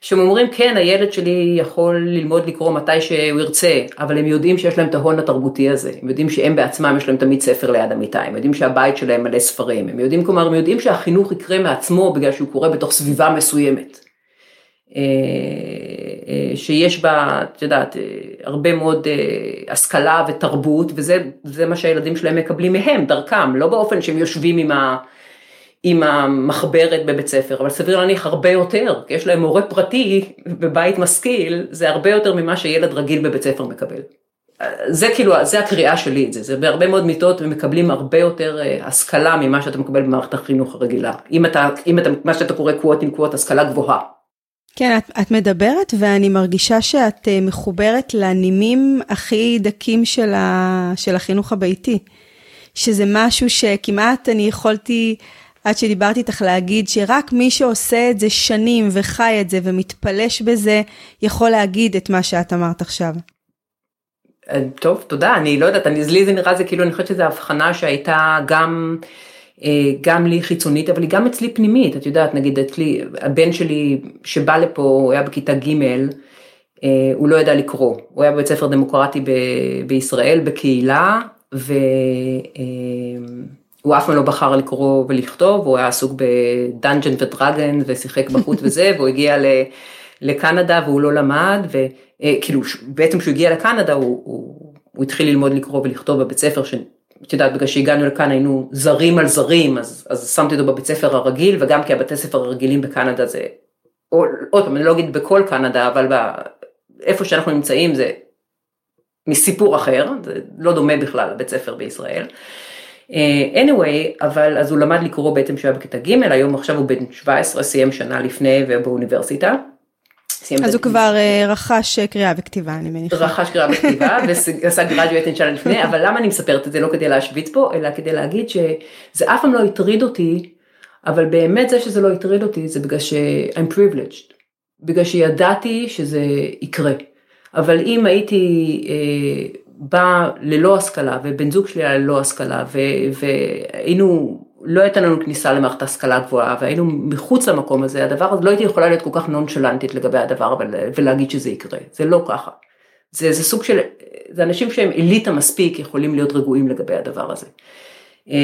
שהם אומרים כן הילד שלי יכול ללמוד לקרוא מתי שהוא ירצה, אבל הם יודעים שיש להם את ההון התרבותי הזה, הם יודעים שהם בעצמם יש להם תמיד ספר ליד המיטה, הם יודעים שהבית שלהם מלא ספרים, הם יודעים כלומר הם יודעים שהחינוך יקרה מעצמו בגלל שהוא קורה בתוך סביבה מסוימת. אה, אה, שיש בה, את יודעת, אה, הרבה מאוד השכלה ותרבות, וזה מה שהילדים שלהם מקבלים מהם, דרכם, לא באופן שהם יושבים עם ה... עם המחברת בבית ספר, אבל סביר להניח הרבה יותר, כי יש להם מורה פרטי בבית משכיל, זה הרבה יותר ממה שילד רגיל בבית ספר מקבל. זה כאילו, זה הקריאה שלי את זה, זה בהרבה מאוד מיטות ומקבלים הרבה יותר אה, השכלה ממה שאתה מקבל במערכת החינוך הרגילה. אם אתה, אם אתה, מה שאתה קורא קוואט עם קוואט, השכלה גבוהה. כן, את, את מדברת ואני מרגישה שאת אה, מחוברת לנימים הכי דקים של, ה, של החינוך הביתי. שזה משהו שכמעט אני יכולתי עד שדיברתי איתך להגיד שרק מי שעושה את זה שנים וחי את זה ומתפלש בזה, יכול להגיד את מה שאת אמרת עכשיו. אה, טוב, תודה, אני לא יודעת, אני, לי זה נראה זה כאילו, אני חושבת שזו הבחנה שהייתה גם, אה, גם לי חיצונית, אבל היא גם אצלי פנימית, את יודעת, נגיד אצלי, הבן שלי שבא לפה, הוא היה בכיתה ג', אה, הוא לא ידע לקרוא, הוא היה בבית ספר דמוקרטי ב- בישראל, בקהילה, ו... הוא אף פעם לא בחר לקרוא ולכתוב, הוא היה עסוק בדאנג'ן ודרגן ושיחק בחוץ וזה, והוא הגיע לקנדה והוא לא למד, וכאילו בעצם כשהוא הגיע לקנדה הוא, הוא, הוא התחיל ללמוד לקרוא ולכתוב בבית ספר, שאת יודעת, בגלל שהגענו לכאן היינו זרים על זרים, אז, אז שמתי אותו בבית ספר הרגיל, וגם כי הבתי ספר הרגילים בקנדה זה, עוד פעם, אני לא אגיד בכל קנדה, אבל איפה שאנחנו נמצאים זה מסיפור אחר, זה לא דומה בכלל לבית ספר בישראל. אה, anyway, אבל אז הוא למד לקרוא בעצם כשהוא היה בכיתה ג', היום עכשיו הוא בן 17, סיים שנה לפני ובאוניברסיטה. אז הוא כבר אה, רכש קריאה וכתיבה, אני מניחה. רכש קריאה וכתיבה ועשה גרדיואט שנה לפני, אבל למה אני מספרת את זה לא כדי להשוויץ פה, אלא כדי להגיד שזה אף פעם לא הטריד אותי, אבל באמת זה שזה לא הטריד אותי זה בגלל ש-I'm privileged, בגלל שידעתי שזה יקרה. אבל אם הייתי אה, בא ללא השכלה ובן זוג שלי היה ללא השכלה והיינו, לא הייתה לנו כניסה למערכת ההשכלה הגבוהה והיינו מחוץ למקום הזה, הדבר הזה לא הייתי יכולה להיות כל כך נונשלנטית לגבי הדבר ולהגיד שזה יקרה, זה לא ככה. זה, זה סוג של, זה אנשים שהם אליטה מספיק יכולים להיות רגועים לגבי הדבר הזה.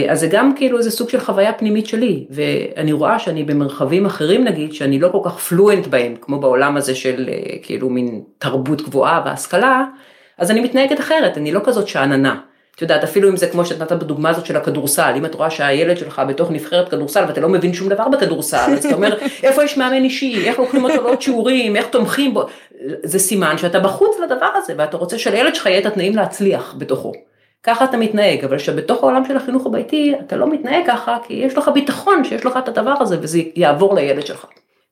אז זה גם כאילו איזה סוג של חוויה פנימית שלי, ואני רואה שאני במרחבים אחרים נגיד, שאני לא כל כך פלואנט בהם, כמו בעולם הזה של כאילו מין תרבות גבוהה והשכלה, אז אני מתנהגת אחרת, אני לא כזאת שאננה. את יודעת, אפילו אם זה כמו שאת נתת בדוגמה הזאת של הכדורסל, אם את רואה שהילד שלך בתוך נבחרת כדורסל ואתה לא מבין שום דבר בכדורסל, אז אתה אומר, איפה יש מאמן אישי, איך לוקחים אותו לעוד שיעורים, איך תומכים בו, זה סימן שאתה בחוץ לדבר הזה, ואתה רוצה שלילד שלך יהיה את התנאים להצליח בתוכו. ככה אתה מתנהג, אבל שבתוך העולם של החינוך הביתי אתה לא מתנהג ככה, כי יש לך ביטחון שיש לך את הדבר הזה וזה יעבור לילד שלך.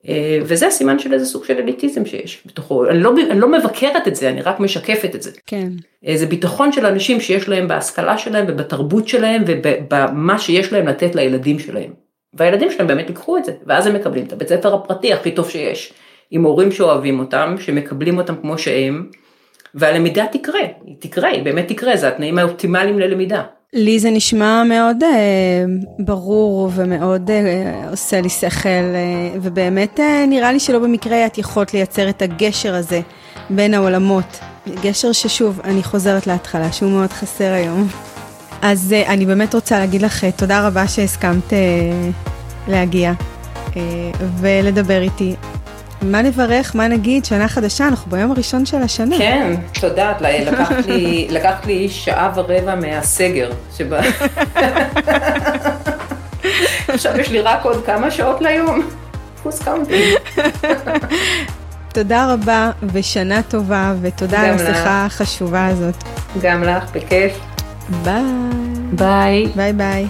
אה, וזה סימן של איזה סוג של אליטיזם שיש בתוכו, אני לא, אני לא מבקרת את זה, אני רק משקפת את זה. כן. אה, זה ביטחון של אנשים שיש להם בהשכלה שלהם ובתרבות שלהם ובמה שיש להם לתת לילדים שלהם. והילדים שלהם באמת ייקחו את זה, ואז הם מקבלים את הבית ספר הפרטי הכי טוב שיש, עם הורים שאוהבים אותם, שמקבלים אותם כמו שהם, והלמידה תקרה, היא תקרה, היא באמת תקרה, זה התנאים האופטימליים ללמידה. לי זה נשמע מאוד אה, ברור ומאוד אה, עושה לי שכל, אה, ובאמת אה, נראה לי שלא במקרה את יכולת לייצר את הגשר הזה בין העולמות. גשר ששוב, אני חוזרת להתחלה, שהוא מאוד חסר היום. אז אה, אני באמת רוצה להגיד לך אה, תודה רבה שהסכמת אה, להגיע אה, ולדבר איתי. מה נברך, מה נגיד, שנה חדשה, אנחנו ביום הראשון של השנה. כן, תודה, לקחת לי, לקחת לי שעה ורבע מהסגר שבה... עכשיו יש לי רק עוד כמה שעות ליום. who's counting. תודה רבה ושנה טובה, ותודה על השיחה החשובה הזאת. גם לך, בכיף. ביי. ביי. ביי ביי.